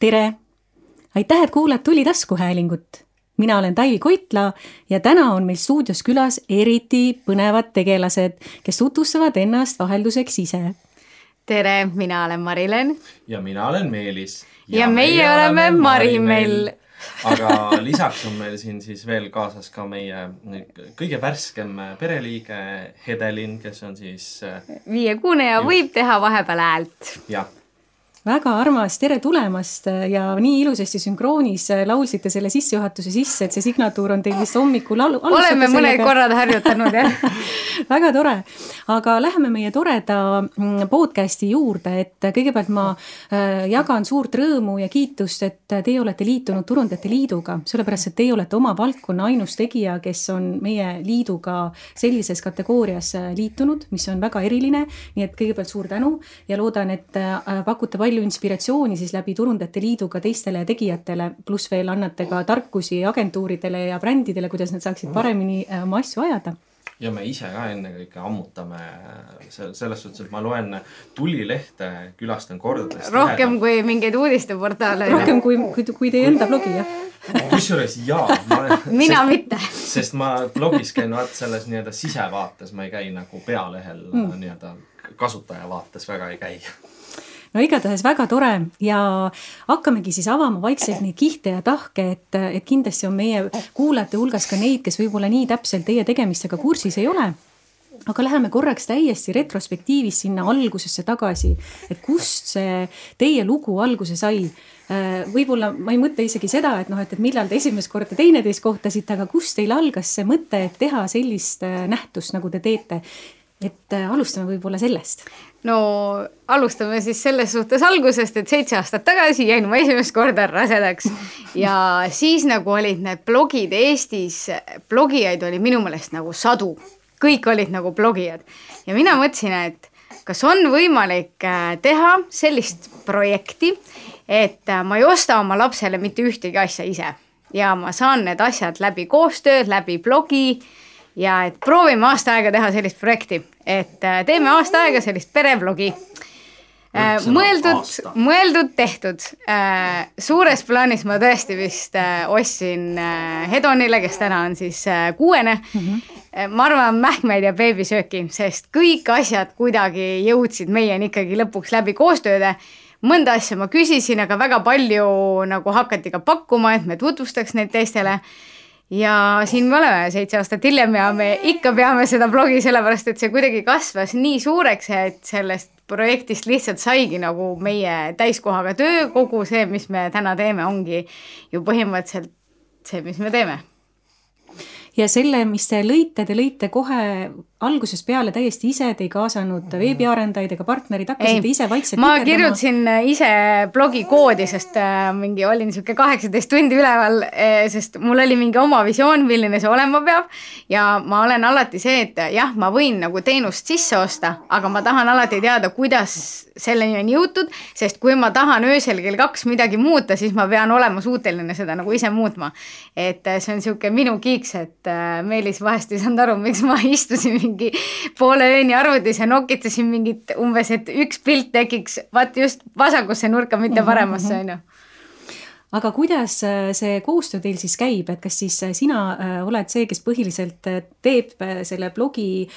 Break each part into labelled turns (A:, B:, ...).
A: tere! aitäh, et kuulad Tuli taskuhäälingut. mina olen Taivi Koitla ja täna on meil stuudios külas eriti põnevad tegelased, kes tutvustavad ennast vahelduseks ise.
B: tere, mina olen Mari-Len.
C: ja mina olen Meelis.
B: ja, meie, meie oleme Marimell
C: aga lisaks on meil siin siis veel kaasas ka meie kõige värskem pereliige Hedelin, kes on siis.
B: viiekuune ja võib teha vahepeal häält.
C: jah
A: väga armas, tere tulemast ja nii ilusasti sünkroonis laulsite selle sissejuhatuse sisse, et see signatuur on teil vist hommikul al-.
B: oleme mõned korrad harjutanud jah
A: väga tore, aga läheme meie toreda mm, podcast'i juurde, et kõigepealt ma äh, jagan suurt rõõmu ja kiitust, et teie olete liitunud Turundajate Liiduga, sellepärast et teie olete oma valdkonna ainus tegija, kes on meie liiduga sellises kategoorias äh, liitunud, mis on väga eriline. nii et kõigepealt suur tänu ja loodan, et äh, pakute palju palju inspiratsiooni siis läbi Turundajate Liidu ka teistele tegijatele, pluss veel annate ka tarkusi agentuuridele ja brändidele, kuidas nad saaksid paremini äh, oma asju ajada
C: ja me ise ka ennekõike ammutame selles suhtes, et ma loen tulilehte, külastan kordades.
B: rohkem tihedam. kui mingeid uudisteportaale.
A: rohkem kui, kui, kui teie enda blogi, jah?
C: kusjuures jaa
B: mina sest, mitte.
C: sest ma blogis käin vaat selles nii-öelda sisevaates, ma ei käi nagu pealehel mm. nii-öelda kasutaja vaates väga ei käi
A: no igatahes väga tore. Ja hakkamegi siis avama vaikselt neid kihte ja tahke, et, et kindlasti on meie kuulajate hulgas ka neid, kes võib-olla nii täpselt teie tegemistega kursis ei ole. Aga läheme korraks täiesti retrospektiivis sinna algusesse tagasi, et kust see teie lugu alguse sai. Äh, võib-olla ma ei mõtle isegi seda, et noh, et, et millal te esimest korda teineteist kohtasite, aga kust teil algas see mõte, et teha sellist äh, nähtust, nagu te teete et äh, alustame võib-olla sellest.
B: no alustame siis selles suhtes algusest, et seitse aastat tagasi jäin ma esimest korda rasedaks. Ja siis nagu olid need blogid Eestis, blogijaid oli minu meelest nagu sadu, kõik olid nagu blogijad. Ja mina mõtlesin, et kas on võimalik äh, teha sellist projekti, et äh, ma ei osta oma lapsele mitte ühtegi asja ise. Ja ma saan need asjad läbi koostööd, läbi blogi ja et proovime aasta aega teha sellist projekti, et äh, teeme aasta aega sellist pereblogi äh, mõeldud, mõeldud, tehtud. Äh, suures plaanis ma tõesti vist ostsin Hedonile, kes täna on siis kuuene mm. -hmm. ma arvan mähkmeid ja beebisööki, sest kõik asjad kuidagi jõudsid meieni ikkagi lõpuks läbi koostööde. mõnda asja ma küsisin, aga väga palju nagu hakati ka pakkuma, et me tutvustaks neid teistele ja siin me oleme seitse aastat hiljem ja me ikka peame seda blogi, sellepärast et see kuidagi kasvas nii suureks, et sellest projektist lihtsalt saigi nagu meie täiskohaga töö, kogu see, mis me täna teeme, ongi ju põhimõtteliselt see, mis me teeme.
A: Ja selle, mis te lõite, te lõite kohe algusest peale täiesti ise, te ei kaasanud veebiarendajaid ega partnerid, hakkasite ei, ise vaikselt
B: ma pikerdama. kirjutasin äh, ise blogi koodi, sest äh, mingi olin niisugune kaheksateist tundi üleval, äh, sest mul oli mingi oma visioon, milline see olema peab. ja ma olen alati see, et jah, ma võin nagu teenust sisse osta, aga ma tahan alati teada, kuidas selleni on jõutud, sest kui ma tahan öösel kell kaks midagi muuta, siis ma pean olema suuteline seda nagu ise muutma. et see on niisugune minu kiiks, et Meelis vahest ei saanud aru, miks ma istusin mingi poole ööni arvutis ja nokitasin mingit umbes, et üks pilt tekiks vaat just vasakusse nurka, mitte mhm, paremasse, mhm. on ju
A: aga kuidas äh, see koostöö teil siis käib, et kas siis äh, sina äh, oled see, kes põhiliselt teeb selle blogi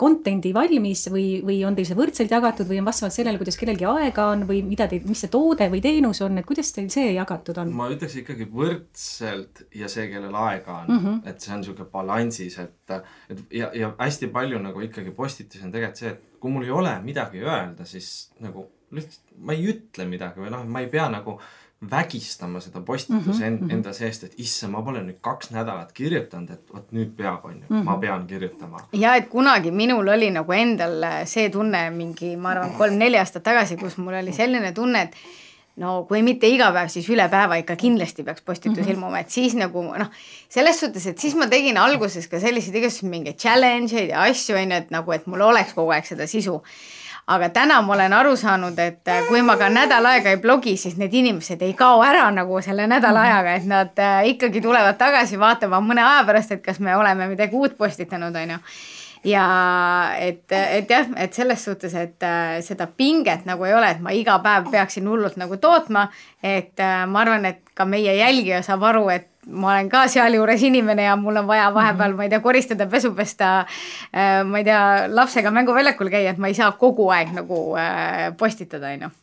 A: content'i valmis või, või on teil see võrdselt jagatud või on vastavalt sellele, kuidas kellelgi aega on või mida teil, mis see toode või teenus on, et kuidas teil see jagatud on?
C: ma ütleks ikkagi võrdselt ja see, kellel aega on mm, -hmm. et see on niisugune balansis, et, et ja, ja hästi palju nagu ikkagi postitusi on tegelikult see, et kui mul ei ole midagi öelda, siis nagu lihtsalt ma ei ütle midagi või noh, ma ei pea nagu vägistama seda postituse mm -hmm. enda seest, et issand, ma pole nüüd kaks nädalat kirjutanud, et vot nüüd peab, on ju mm, -hmm. ma pean kirjutama.
B: ja et kunagi minul oli nagu endal see tunne mingi, ma arvan, kolm-neli aastat tagasi, kus mul oli selline tunne, et no kui mitte iga päev, siis üle päeva ikka kindlasti peaks postitus mm -hmm. ilmuma, et siis nagu noh, selles suhtes, et siis ma tegin alguses ka selliseid igasuguseid mingeid challenge eid ja asju, on ju, et nagu, et mul oleks kogu aeg seda sisu aga täna ma olen aru saanud, et äh, kui ma ka nädal aega ei blogi, siis need inimesed ei kao ära nagu selle nädala ajaga, et nad äh, ikkagi tulevad tagasi vaatama mõne aja pärast, et kas me oleme midagi uut postitanud, on ju ja et, et jah, et selles suhtes, et äh, seda pinget nagu ei ole, et ma iga päev peaksin hullult nagu tootma, et ma arvan, et ka meie jälgija saab aru, et ma olen ka sealjuures inimene ja mul on vaja vahepeal, ma ei tea, koristada, pesu pesta, äh, ma ei tea, lapsega mänguväljakul käia, et ma ei saa kogu aeg nagu postitada, on ju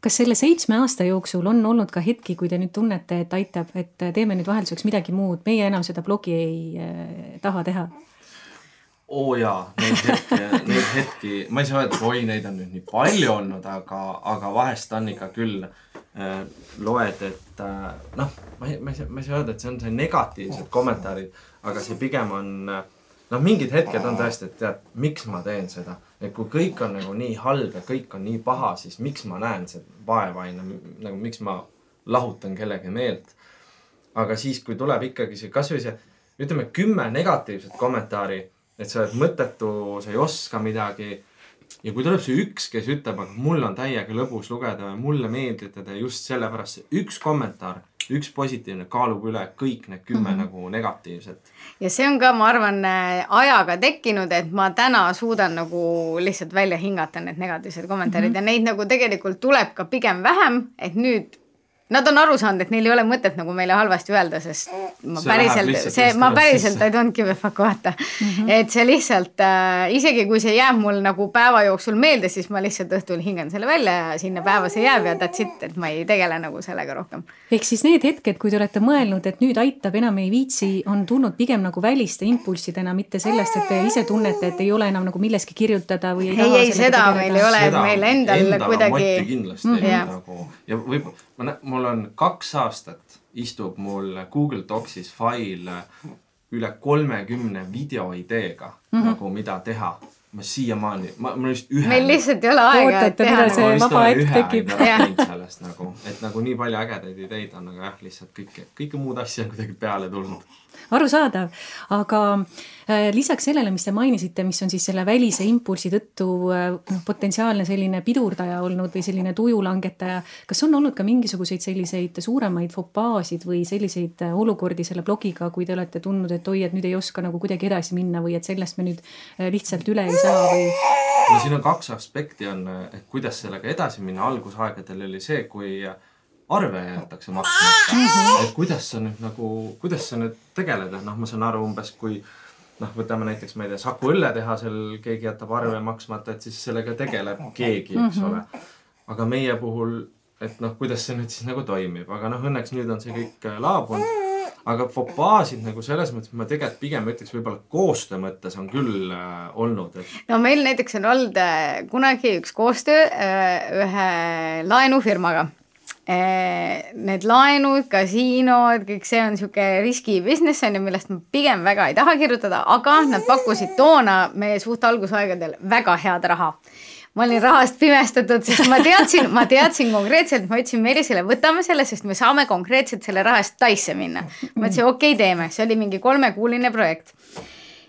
A: kas selle seitsme aasta jooksul on olnud ka hetki, kui te nüüd tunnete, et aitab, et teeme nüüd vahelduseks midagi muud, meie enam seda blogi ei äh, taha teha?
C: Oo oh jaa, neid hetki, neid hetki, ma ei saa öelda, et oi, neid on nüüd nii palju olnud, aga, aga vahest on ikka küll äh, loed, et äh, noh, ma ei, ma ei saa, ma ei saa öelda, et see on see negatiivsed kommentaarid, aga see pigem on äh, noh, mingid hetked on tõesti, et tead, miks ma teen seda. et kui kõik on nagu nii halb ja kõik on nii paha, siis miks ma näen seda vaeva, ju, nagu miks ma lahutan kellegi meelt. aga siis, kui tuleb ikkagi see kasvõi see, ütleme kümme negatiivset kommentaari, et sa oled mõttetu, sa ei oska midagi. ja kui tuleb see üks, kes ütleb, aga mul on täiega lõbus lugeda ja mulle meeldite te just sellepärast, see üks kommentaar üks positiivne kaalub üle kõik need kümme mm -hmm. nagu negatiivset.
B: ja see on ka, ma arvan, äh, ajaga tekkinud, et ma täna suudan nagu lihtsalt välja hingata need negatiivsed kommentaarid mm -hmm. ja neid nagu tegelikult tuleb ka pigem vähem, et nüüd Nad on aru saanud, et neil ei ole mõtet nagu meile halvasti öelda, sest ma see päriselt, see, ma päriselt I don't give a fuck vaata mm. -hmm. et see lihtsalt äh,, isegi kui see jääb mul nagu päeva jooksul meelde, siis ma lihtsalt õhtul hingan selle välja ja sinna päeva see jääb ja that's it, et ma ei tegele nagu sellega rohkem.
A: ehk siis need hetked, kui te olete mõelnud, et nüüd aitab, enam ei viitsi, on tulnud pigem nagu väliste impulssidena, mitte sellest, et te ise tunnete, et ei ole enam nagu milleski kirjutada või
B: ei, ei, ei, seda meil ei ole, meil endal
C: endal
B: kuidagi.
C: kindlasti mm, -hmm. nagu ja võib, ma, mul on kaks aastat istub mul Google Docsis fail üle kolmekümne videoideega mm, -hmm. nagu mida teha ma siiamaani, ma, mul vist ühe.
B: meil lihtsalt ei ole aega, et teha.
A: see vaba hetk tekib.
C: sellest nagu, et nagu nii palju ägedaid ideid on, aga jah, lihtsalt kõike, kõike muud asja on kuidagi peale tulnud
A: arusaadav, aga äh, lisaks sellele, mis te mainisite, mis on siis selle välise impulsi tõttu äh, noh, potentsiaalne selline pidurdaja olnud või selline tujulangetaja, kas on olnud ka mingisuguseid selliseid suuremaid fopaasid või selliseid äh, olukordi selle blogiga, kui te olete tundnud, et oi, et nüüd ei oska nagu kuidagi edasi minna või et sellest me nüüd lihtsalt üle ei saa või?
C: no siin on kaks aspekti on, et kuidas sellega edasi minna, algusaegadel oli see, kui arve jäetakse maksmata. -hmm. et kuidas sa nüüd nagu, kuidas sa nüüd tegeled, et noh, ma saan aru umbes, kui noh, võtame näiteks, ma ei tea, Saku õlletehasel keegi jätab arve maksmata, et siis sellega tegeleb keegi, eks -hmm. ole. aga meie puhul, et noh, kuidas see nüüd siis nagu toimib, aga noh, õnneks nüüd on see kõik äh, laabunud. aga fopaasid nagu selles mõttes, ma tegelikult pigem ütleks, võib-olla koostöö mõttes on küll äh, olnud, et.
B: no meil näiteks on olnud äh, kunagi üks koostöö äh, ühe laenufirmaga need laenud, kasiinod, kõik see on niisugune riski business on ju, millest ma pigem väga ei taha kirjutada, aga nad pakkusid toona meie suht algusaegadel väga head raha ma olin rahast pimestatud, sest ma teadsin, ma teadsin konkreetselt, ma ütlesin Meelisele, võtame selle, sest me saame konkreetselt selle raha eest Taisse minna. ma ütlesin, okei okay,, teeme, see oli mingi kolmekuuline projekt.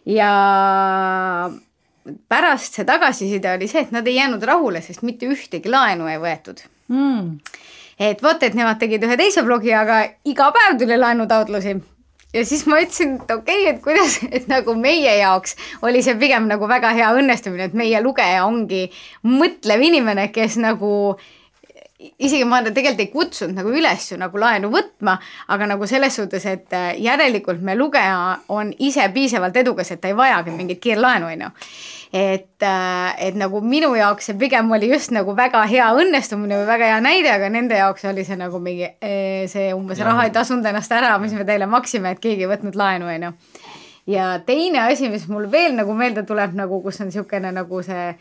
B: ja pärast see tagasiside oli see, et nad ei jäänud rahule, sest mitte ühtegi laenu ei võetud mm et vot, et nemad tegid ühe teise blogi, aga iga päev tuli laenutaotlusi. Ja siis ma ütlesin, et okei okay,, et kuidas, et nagu meie jaoks oli see pigem nagu väga hea õnnestumine, et meie lugeja ongi mõtlev inimene, kes nagu isegi ma tegelikult ei kutsunud nagu üles ju nagu laenu võtma, aga nagu selles suhtes, et järelikult me lugeja on ise piisavalt edukas, et ta ei vajagi mingit kiirlaenu, on ju et, äh, et nagu minu jaoks see pigem oli just nagu väga hea õnnestumine või väga hea näide, aga nende jaoks oli see nagu mingi see umbes ja. raha ei tasunud ennast ära, mis me teile maksime, et keegi ei võtnud laenu, on ju. ja teine asi, mis mul veel nagu meelde tuleb nagu, kus on niisugune nagu see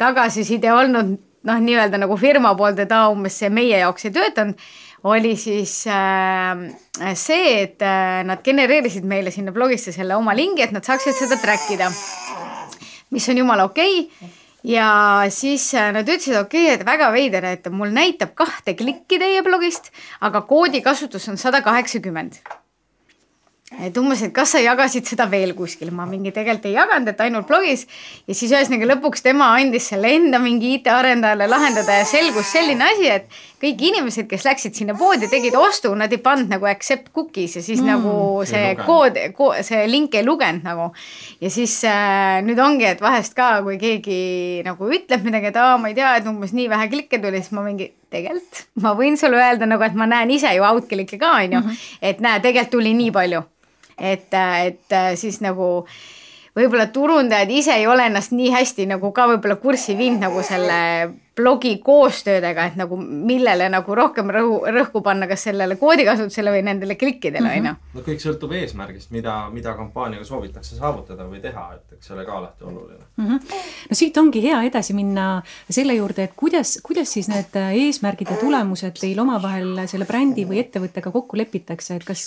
B: tagasiside olnud noh, nii-öelda nagu firma poolt, et aa, umbes see meie jaoks ei töötanud oli siis äh, see, et äh, nad genereerisid meile sinna blogisse selle oma lingi, et nad saaksid seda track ida mis on jumala okei okay. ja siis äh, nad ütlesid, okei okay,, et väga veider, et mul näitab kahte klikki teie blogist, aga koodi kasutus on sada kaheksakümmend. Et umbes, et kas sa jagasid seda veel kuskil, ma mingi tegelikult ei jaganud, et ainult blogis. ja siis ühesõnaga lõpuks tema andis selle enda mingi IT-arendajale lahendada ja selgus selline asi, et kõik inimesed, kes läksid sinna poodi, tegid ostu, nad ei pannud nagu accept cookies ja siis mm, nagu see kood, kood, see link ei lugenud nagu. ja siis äh, nüüd ongi, et vahest ka, kui keegi nagu ütleb midagi, et aa, ma ei tea, et umbes nii vähe klikke tuli, siis ma mingi tegelikult ma võin sulle öelda nagu, et ma näen ise ju outclick'e ka onju, mhm. et näe, tegelikult tuli nii palju et, et siis nagu võib-olla turundajad ise ei ole ennast nii hästi nagu ka võib-olla kurssi viinud nagu selle blogi koostöödega, et nagu millele nagu rohkem rõhu, rõhku panna, kas sellele koodikasutusele või nendele klikkidele,
C: mhm.
B: on ju.
C: no kõik sõltub eesmärgist, mida, mida kampaaniaga soovitakse saavutada või teha, et eks see ole ka alati oluline mm.
A: -hmm. no siit ongi hea edasi minna selle juurde, et kuidas, kuidas siis need eesmärgid ja tulemused teil omavahel selle brändi või ettevõttega kokku lepitakse, et kas,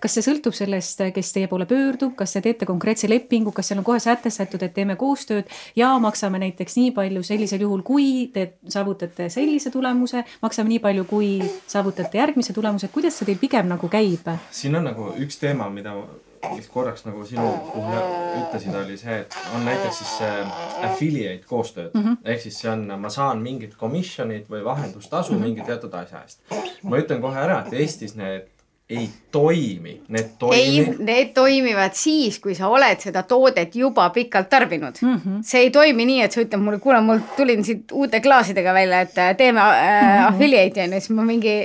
A: kas see sõltub sellest, kes teie poole pöördub, kas te teete konkreetse lepingu, kas seal on kohe sätestatud, et teeme koostööd ja maksame näiteks nii palju sellisel juhul, kui te te saavutate sellise tulemuse, maksame nii palju, kui saavutate järgmise tulemuse, kuidas see teil pigem nagu käib?
C: siin on nagu üks teema, mida mis korraks nagu sinu puhul ütlesid, oli see, et on näiteks siis see affiliate koostööd mm -hmm. ehk siis see on, ma saan mingit commission'it või vahendustasu mm -hmm. mingi teatud asja eest. ma ütlen kohe ära, et Eestis need ei toimi, need toimi. ei,
B: need toimivad siis, kui sa oled seda toodet juba pikalt tarbinud mm. -hmm. see ei toimi nii, et sa ütled mulle, kuule, mul tulin siit uute klaasidega välja, et äh, teeme äh, mm -hmm. affiliate'i on ju, siis ma mingi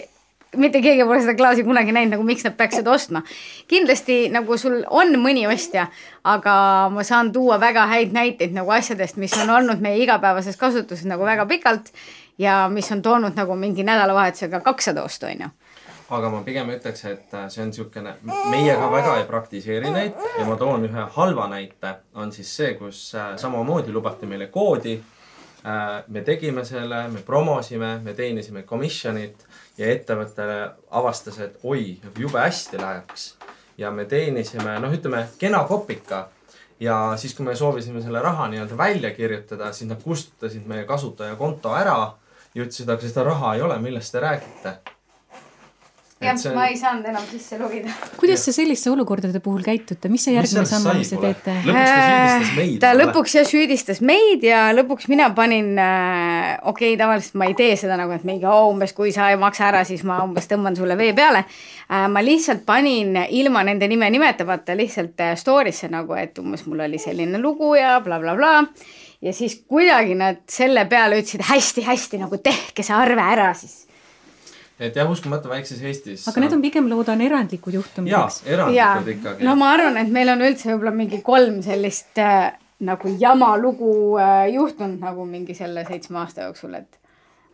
B: mitte keegi pole seda klaasi kunagi näinud, nagu miks nad peaks seda ostma. kindlasti nagu sul on mõni ostja, aga ma saan tuua väga häid näiteid nagu asjadest, mis on olnud meie igapäevases kasutuses nagu väga pikalt ja mis on toonud nagu mingi nädalavahetusega kakssada ostu, on ju
C: aga ma pigem ütleks, et äh, see on niisugune, meie ka väga ei praktiseeri neid. Ja ma toon ühe halva näite, on siis see, kus äh, samamoodi lubati meile koodi. Äh, me tegime selle, me promosime, me teenisime commission'it ja ettevõte avastas, et oi, jube hästi läheks. ja me teenisime, noh, ütleme kena kopika ja siis, kui me soovisime selle raha nii-öelda välja kirjutada, siis nad kustutasid meie kasutajakonto ära. Ja ütlesid, aga seda raha ei ole, millest te räägite
B: jah on..., ma ei saanud enam sisse logida.
A: kuidas te selliste olukordade puhul käitute, mis see järgmine samm on, mis te teete?
C: ta
B: lõpuks jah süüdistas meid ja lõpuks mina panin äh,, okei okay,, tavaliselt ma ei tee seda nagu, et mingi oh, umbes kui sa ei maksa ära, siis ma umbes tõmban sulle vee peale äh,. ma lihtsalt panin ilma nende nime nimetamata lihtsalt äh, story'sse nagu, et umbes mul oli selline lugu ja blablabla bla, bla. ja siis kuidagi nad selle peale ütlesid hästi-hästi nagu tehke see arve ära siis
C: et jah, uskumatu väikses Eestis.
A: aga need on pigem, loodan, erandlikud juhtumid,
C: eks? jaa, erandlikud ikkagi.
B: no ma arvan, et meil on üldse võib-olla mingi kolm sellist äh, nagu jama lugu äh, juhtunud nagu mingi selle seitsme aasta jooksul, et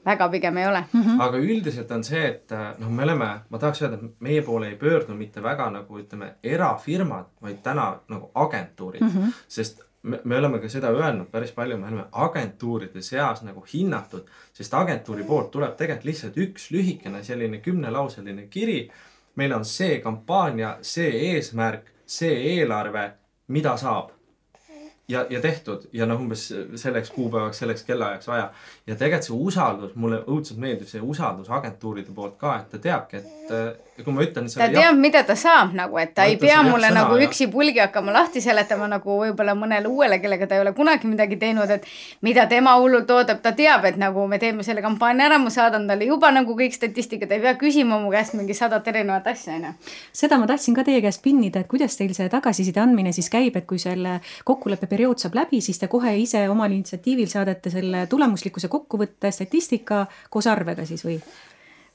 B: väga pigem ei ole
C: mm. -hmm. aga üldiselt on see, et äh, noh, me oleme, ma tahaks öelda, et meie poole ei pöördu mitte väga nagu ütleme, erafirmad, vaid täna nagu agentuurid mm, -hmm. sest me, me oleme ka seda öelnud päris palju, me oleme agentuuride seas nagu hinnatud, sest agentuuri poolt tuleb tegelikult lihtsalt üks lühikene selline kümnelauseline kiri. meil on see kampaania, see eesmärk, see eelarve, mida saab ja, ja tehtud ja noh, umbes selleks kuupäevaks, selleks kellaajaks vaja. ja tegelikult see usaldus, mulle õudselt meeldib see usaldus agentuuride poolt ka, et ta teabki, et äh, kui ma ütlen.
B: ta teab, mida ta saab nagu, et ta ei pea mulle sõna, nagu üksipulgi hakkama lahti seletama nagu võib-olla mõnele uuele, kellega ta ei ole kunagi midagi teinud, et mida tema hullult ootab, ta teab, et nagu me teeme selle kampaania ära, ma saadan talle juba nagu kõik statistika, ta ei pea küsima mu käest mingi sadat erinevat asja, onju.
A: seda ma tahtsin ka teie käest pinnida, et kuidas teil see tagasiside andmine siis käib, et kui selle kokkuleppe periood saab läbi, siis te kohe ise omal initsiatiivil saadate selle tulemuslikkuse kokkuvõtte, statistika koos arvega siis või?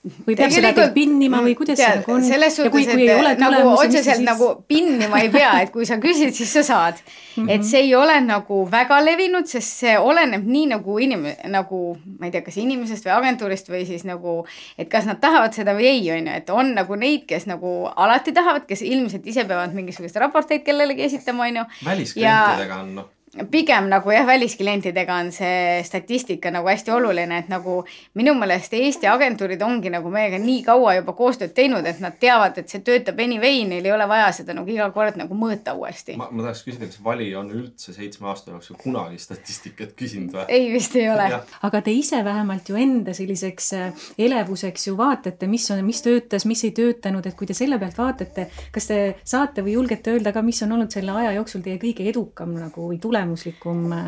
A: Või peab seda teil pinnima või kuidas tead, see nagu on?
B: selles suhtes, et nagu otseselt siis... nagu pinnima ei pea, et kui sa küsid, siis sa saad mm. -hmm. et see ei ole nagu väga levinud, sest see oleneb nii nagu inim-, nagu ma ei tea, kas inimesest või agentuurist või siis nagu, et kas nad tahavad seda või ei, on ju, et on nagu neid, kes nagu alati tahavad, kes ilmselt ise peavad mingisuguseid raporteid kellelegi esitama, on ju.
C: välisklientidega on noh
B: pigem nagu jah, välisklientidega on see statistika nagu hästi oluline, et nagu minu meelest Eesti agentuurid ongi nagu meiega nii kaua juba koostööd teinud, et nad teavad, et see töötab anyway, neil ei ole vaja seda nagu iga kord nagu mõõta uuesti.
C: ma, ma tahaks küsida, kas Vali on üldse seitsme aasta jooksul kunagi statistikat küsinud või?
B: ei, vist ei ole.
A: aga te ise vähemalt ju enda selliseks äh, elevuseks ju vaatate, mis on, mis töötas, mis ei töötanud, et kui te selle pealt vaatate, kas te saate või julgete öelda ka, mis on olnud selle aja jooksul teie kõige edukam nagu või tule tulemuslikum äh,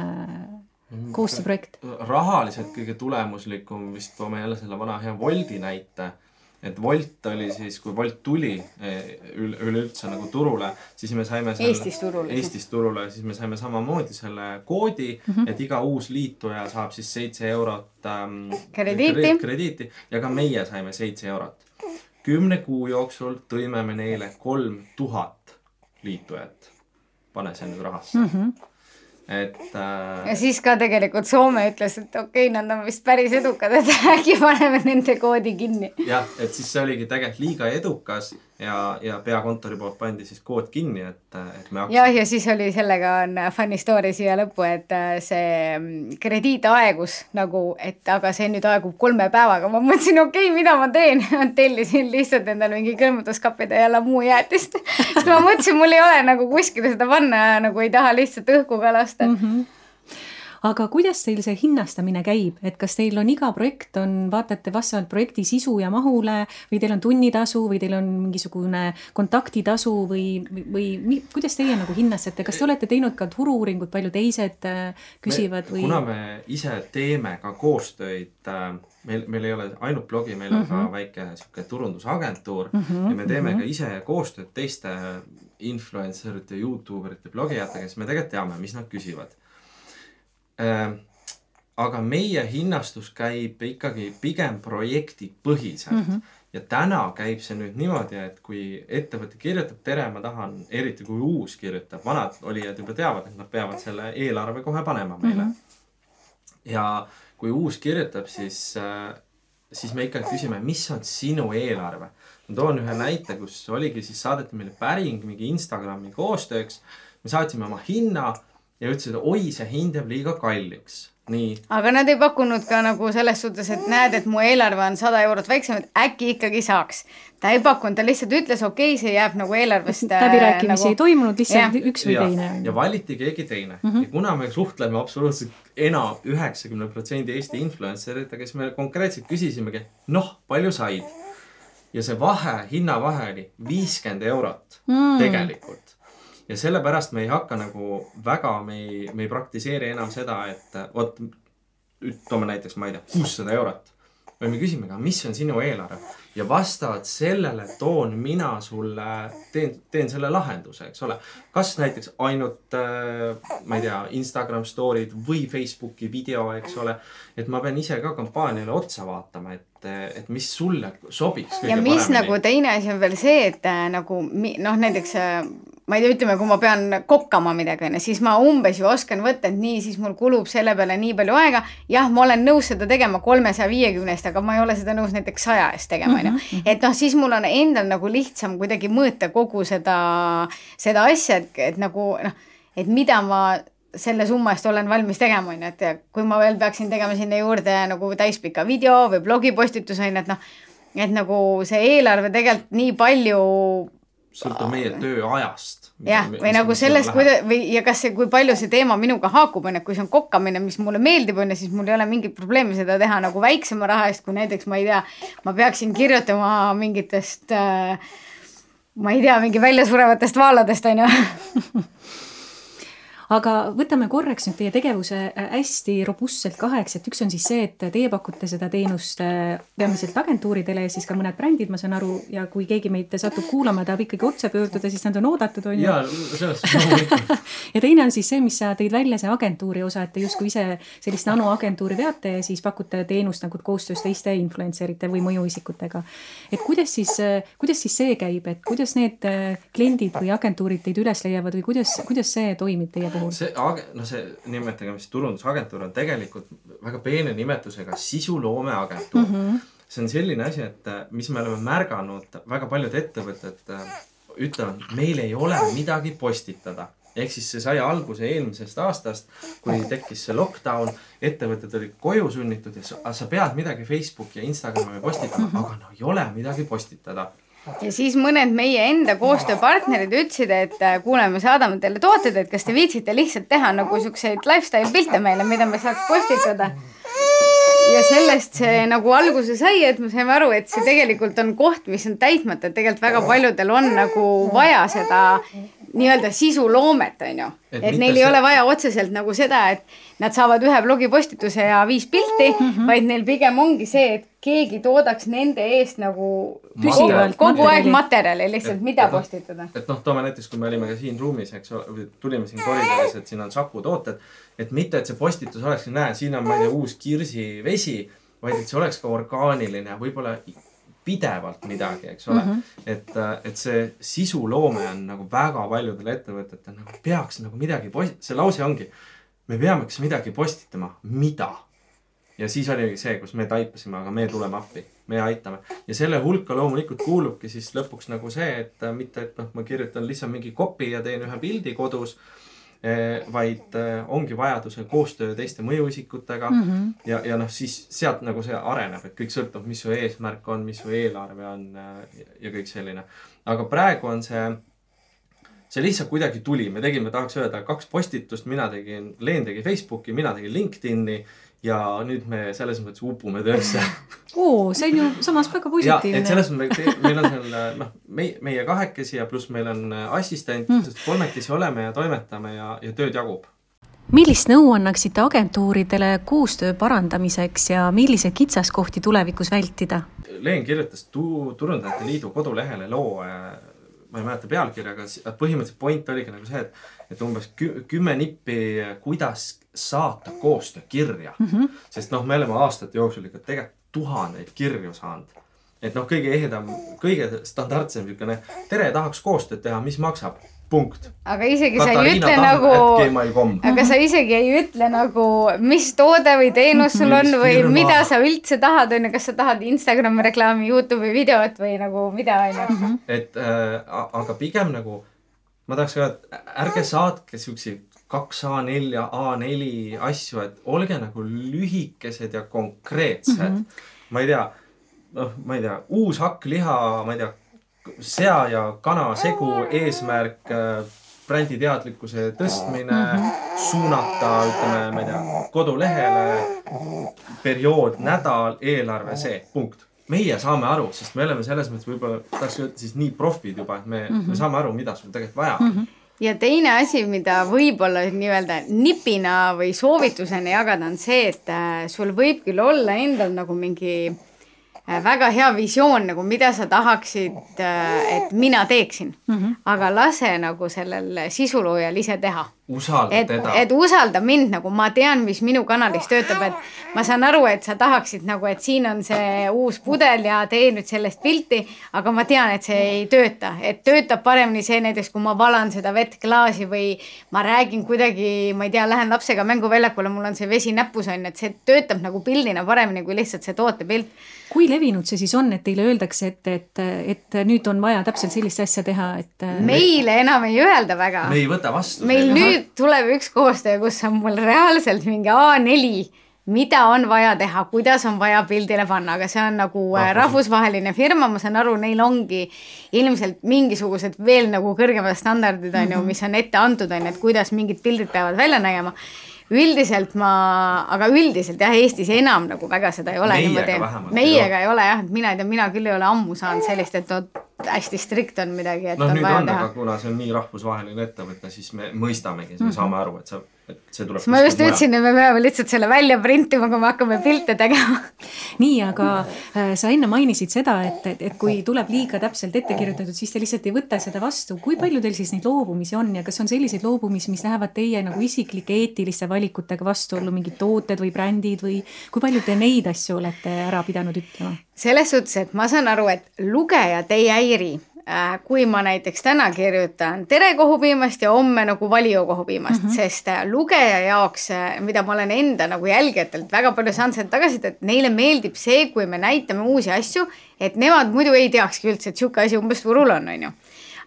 A: mm, koostööprojekt?
C: rahaliselt kõige tulemuslikum vist toome jälle selle vana hea Woldi näite. et Wolt oli siis, kui Wolt tuli e, üleüldse nagu turule, siis me saime
B: selle, Eestis turule.
C: Eestis turule, siis me saime samamoodi selle koodi mm, -hmm. et iga uus liituja saab siis seitse eurot ähm,
B: krediiti.
C: krediiti ja ka meie saime seitse eurot. kümne kuu jooksul tõime me neile kolm tuhat liitujat. pane see nüüd rahasse mm. -hmm et äh....
B: ja siis ka tegelikult Soome ütles, et okei okay,, nad on vist päris edukad, et äkki paneme nende koodi kinni.
C: jah, et siis see oligi tegelikult liiga edukas ja, ja peakontori poolt pandi siis kood kinni, et, et me
B: hakkasime. jah, ja siis oli sellega on funny story siia lõppu, et äh, see mm, krediit aegus nagu, et aga see nüüd aegub kolme päevaga. ma mõtlesin, okei okay,, mida ma teen tellisin lihtsalt endale mingi külmutuskappide ja lamuu jäätist sest ma mõtlesin, mul ei ole nagu kuskile seda panna ja nagu ei taha lihtsalt õhku ka lasta mm. -hmm
A: aga kuidas teil see hinnastamine käib, et kas teil on iga projekt on, vaatate vastavalt projekti sisu ja mahule või teil on tunnitasu või teil on mingisugune kontaktitasu või, või, või kuidas teie nagu hinnastate, kas te olete teinud ka turu-uuringut, palju teised äh, küsivad või?
C: kuna me ise teeme ka koostöid äh, meil, meil ei ole ainult blogi, meil on mm -hmm. ka mhm. väike sihuke turundusagentuur mm -hmm. ja me teeme mm -hmm. ka ise koostööd teiste influencer ite, Youtube erite, blogijatega, siis me tegelikult teame, mis nad küsivad aga meie hinnastus käib ikkagi pigem projektipõhiselt mm. -hmm. ja täna käib see nüüd niimoodi, et kui ettevõte kirjutab, tere, ma tahan, eriti kui uus kirjutab, vanad olijad juba teavad, et nad peavad selle eelarve kohe panema meile mm. -hmm. ja kui uus kirjutab, siis, äh, siis me ikkagi küsime, mis on sinu eelarve. ma toon ühe näite, kus oligi siis saadeti meile päring mingi Instagrami koostööks. me saatsime oma hinna ja ütlesid, oi, see hind jääb liiga kalliks. nii.
B: aga nad ei pakkunud ka nagu selles suhtes, et näed, et mu eelarve on sada eurot väiksem, et äkki ikkagi saaks. ta ei pakkunud, ta lihtsalt ütles, okei okay,, see jääb nagu eelarvest
A: äh, läbirääkimisi nagu... ei toimunud, lihtsalt ja. üks või ja. teine.
C: ja valiti keegi teine mm. -hmm. ja kuna me suhtleme absoluutselt enam, üheksakümne protsendi Eesti influencer itega, siis me konkreetselt küsisimegi, noh, palju said? ja see vahe, hinnavahe oli viiskümmend eurot mm. tegelikult ja sellepärast me ei hakka nagu väga, me ei, me ei praktiseeri enam seda, et vot toome näiteks, ma ei tea, kuussada eurot. või me küsime ka, mis on sinu eelarve ja vastavalt sellele toon mina sulle, teen, teen selle lahenduse, eks ole. kas näiteks ainult äh,, ma ei tea, Instagram story'd või Facebooki video, eks ole. et ma pean ise ka kampaaniale otsa vaatama, et, et mis sulle sobiks.
B: ja mis paremini. nagu teine asi on veel see, et äh, nagu noh, näiteks äh, ma ei tea, ütleme, kui ma pean kokkama midagi, onju, siis ma umbes ju oskan võtta, et nii, siis mul kulub selle peale nii palju aega. jah, ma olen nõus seda tegema kolmesaja viiekümne eest, aga ma ei ole seda nõus näiteks saja eest tegema, onju. Mhm, mhm. et noh, siis mul on endal nagu lihtsam kuidagi mõõta kogu seda, seda asja, et, et nagu noh, et mida ma selle summa eest olen valmis tegema, onju, et kui ma veel peaksin tegema sinna juurde nagu täispika video või blogipostituse, onju, et noh, et nagu see eelarve tegelikult nii palju
C: sõltub meie tööajast.
B: jah, või nagu sellest, kuida- või ja kas see, kui palju see teema minuga haakub, on ju, et kui see on kokkamine, mis mulle meeldib, on ju, siis mul ei ole mingit probleemi seda teha nagu väiksema raha eest, kui näiteks ma ei tea, ma peaksin kirjutama mingitest äh, ma ei tea, mingi väljasurevatest vaaladest, on ju
A: aga võtame korraks nüüd teie tegevuse äh, hästi robustselt kaheks, et üks on siis see, et teie pakute seda teenust äh, peamiselt agentuuridele ja siis ka mõned brändid, ma saan aru, ja kui keegi meid satub kuulama, tahab ikkagi otse pöörduda, siis nad on oodatud, on ju.
C: jaa, sellest loomulikult
A: ja teine on siis see, mis sa tõid välja, see agentuuri osa, et te justkui ise sellist nanoagentuuri veate ja siis pakute teenust nagu koostöös teiste influencer ite või mõjuisikutega. et kuidas siis, äh, kuidas siis see käib, et kuidas need kliendid või agentuurid teid üles leiavad või kuidas, kuidas see toimib teie puhul?
C: Puhul. see, noh, see nimetagem siis turundusagentuur on tegelikult väga peene nimetusega sisuloomeagentuur mm. -hmm. see on selline asi, et mis me oleme märganud, väga paljud ettevõtted äh, ütlevad, meil ei ole midagi postitada ehk siis see sai alguse eelmisest aastast, kui tekkis see lockdown, ettevõtted olid koju sunnitud ja sa, sa pead midagi Facebooki ja Instagrami postitama, aga no ei ole midagi postitada
B: ja siis mõned meie enda koostööpartnerid ütlesid, et äh, kuule, me saadame teile tooted, et kas te viitsite lihtsalt teha nagu siukseid lifestyle pilte meile, mida me saaks postitada. ja sellest see nagu alguse sai, et me saime aru, et see tegelikult on koht, mis on täitmata, et tegelikult väga paljudel on nagu vaja seda nii-öelda sisuloomet, on ju. et, et neil ei see... ole vaja otseselt nagu seda, et nad saavad ühe blogipostituse ja viis pilti mm, -hmm. vaid neil pigem ongi see, et keegi toodaks nende eest nagu püsivalt kogu aeg materjali lihtsalt, mida et, postitada.
C: et noh, toome näiteks, kui me olime ka siin ruumis, eks ole, tulime siin koridoris, et siin on Saku tooted, et mitte, et see postitus olekski, näe, siin on, ma ei tea, uus kirsivesi, vaid et see oleks ka orgaaniline, võib-olla pidevalt midagi, eks ole mm. -hmm. et, et see sisuloome on nagu väga paljudel ettevõtetel nagu peaks nagu midagi post-, see lause ongi, me peameks midagi postitama, mida? Ja siis oligi see, kus me taipasime, aga me tuleme appi, me aitame. ja selle hulka loomulikult kuulubki siis lõpuks nagu see, et mitte, et noh, ma kirjutan lihtsalt mingi copy ja teen ühe pildi kodus Eh, vaid eh, ongi vajadusel koostöö teiste mõjuisikutega mm -hmm. ja, ja noh, siis sealt nagu see areneb, et kõik sõltub, mis su eesmärk on, mis su eelarve on eh, ja kõik selline. aga praegu on see, see lihtsalt kuidagi tuli, me tegime, tahaks öelda, kaks postitust, mina tegin, Leen tegi Facebooki, mina tegin LinkedIni ja nüüd me selles mõttes upume töösse
A: oo, see on ju samas väga positiivne.
C: et selles mõttes meil on seal noh, meie, meie kahekesi ja pluss meil on assistent mm., sest kolmekesi oleme ja toimetame ja, ja tööd jagub.
A: millist nõu annaksite agentuuridele koostöö parandamiseks ja milliseid kitsaskohti tulevikus vältida?
C: Leen kirjutas tu-, Turundajate Liidu kodulehele loo äh, ma ei mäleta pealkirja, aga põhimõtteliselt point oligi nagu see, et, et umbes kü kümme nippi, kuidas saata koostöökirja mm. -hmm. sest noh, me oleme aastate jooksul ikka tegelikult tuhandeid kirju saanud. et noh, kõige ehedam, kõige standardsem niisugune tere, tahaks koostööd teha, mis maksab punkt.
B: aga isegi Katariina sa ei ütle nagu, aga sa isegi ei ütle nagu, mis toode või teenus sul on või firma. mida sa üldse tahad, on ju, kas sa tahad Instagrami reklaami, Youtube'i videot või nagu mida, on ju.
C: Et äh, aga pigem nagu ma tahaks öelda, et ärge saatke siukseid kaks A4 ja A4 asju, et olge nagu lühikesed ja konkreetsed mm. -hmm. ma ei tea, noh, ma ei tea, uus hakkliha, ma ei tea sea ja kana segu eesmärk äh, brändi teadlikkuse tõstmine mm, -hmm. suunata, ütleme, ma ei tea, kodulehele, periood, nädal, eelarve, see, punkt. meie saame aru, sest me oleme selles mõttes võib-olla, tahaks öelda siis nii profid juba, et me mm, -hmm. me saame aru, mida sul tegelikult vaja on mm. -hmm
B: ja teine asi, mida võib-olla nii-öelda nipina või soovitusena jagada, on see, et äh, sul võib küll olla endal nagu mingi äh, väga hea visioon nagu, mida sa tahaksid, äh, et mina teeksin mm. -hmm. aga lase nagu sellel sisuloojal ise teha.
C: Usalda
B: et,
C: teda.
B: et usalda mind nagu, ma tean, mis minu kanalis töötab, et ma saan aru, et sa tahaksid nagu, et siin on see uus pudel ja tee nüüd sellest pilti, aga ma tean, et see ei tööta, et töötab paremini see näiteks, kui ma valan seda vett klaasi või ma räägin kuidagi, ma ei tea, lähen lapsega mänguväljakule, mul on see vesi näpus on ju, et see töötab nagu pildina paremini kui lihtsalt see tootepilt
A: kui levinud see siis on, et teile öeldakse, et, et, et nüüd on vaja täpselt sellist asja teha, et?
B: meile enam ei öelda väga.
C: me ei võta vastu.
B: meil meile. Nüüd tuleb üks koostöö, kus on mul reaalselt mingi A4, mida on vaja teha, kuidas on vaja pildile panna, aga see on nagu äh, Rahvus. rahvusvaheline firma, ma saan aru, neil ongi ilmselt mingisugused veel nagu kõrgemad standardid on ju, mhm. mis on ette antud, on ju, et kuidas mingid pildid peavad välja nägema üldiselt ma, aga üldiselt jah, Eestis enam nagu väga seda ei ole. meiega ei ole jah, et mina ei tea, mina küll ei ole ammu saanud sellist, et vot hästi strikt on midagi, et
C: no, on vaja on, teha. kuna see on nii rahvusvaheline ettevõte, siis me mõistamegi, me mm -hmm. saame aru, et sa, et see tuleb.
B: ma just ütlesin, et me peame lihtsalt selle välja printima, kui me hakkame pilte tegema.
A: nii, aga äh, sa enne mainisid seda, et, et, et kui tuleb liiga täpselt ette kirjutatud, siis te lihtsalt ei võta seda vastu. kui palju teil siis neid loobumisi on ja kas on selliseid loobumisi, mis lähevad teie nagu isiklike eetiliste valikutega vastuollu, mingid tooted või brändid või kui palju te neid asju olete ära pidanud ütlema?
B: Selles suhtes, et ma saan aru, et lugejad ei häiri. Äh, kui ma näiteks täna kirjutan tere kohupiimast ja homme nagu valio kohupiimast mm, -hmm. sest äh, lugeja jaoks, äh, mida ma olen enda nagu jälgijatelt väga palju saanud seda tagasisidet, et neile meeldib see, kui me näitame uusi asju, et nemad muidu ei teakski üldse, et sihuke asi umbes turul on, on ju.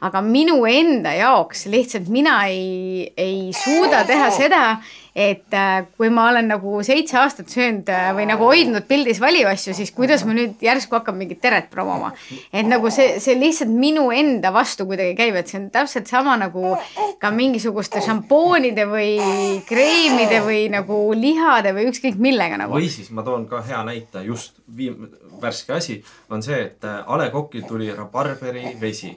B: Aga minu enda jaoks lihtsalt mina ei, ei suuda teha seda, et äh, kui ma olen nagu seitse aastat söönud äh, või nagu hoidnud pildis vali asju, siis kuidas ma nüüd järsku hakkan mingit teret promoma. et nagu see, see lihtsalt minu enda vastu kuidagi käib, et see on täpselt sama nagu ka mingisuguste šampoonide või kreemide või nagu lihade või ükskõik millega nagu.
C: või siis ma toon ka hea näite, just viim-, värske asi on see, et äh, A Le Coqil tuli rabarberi vesi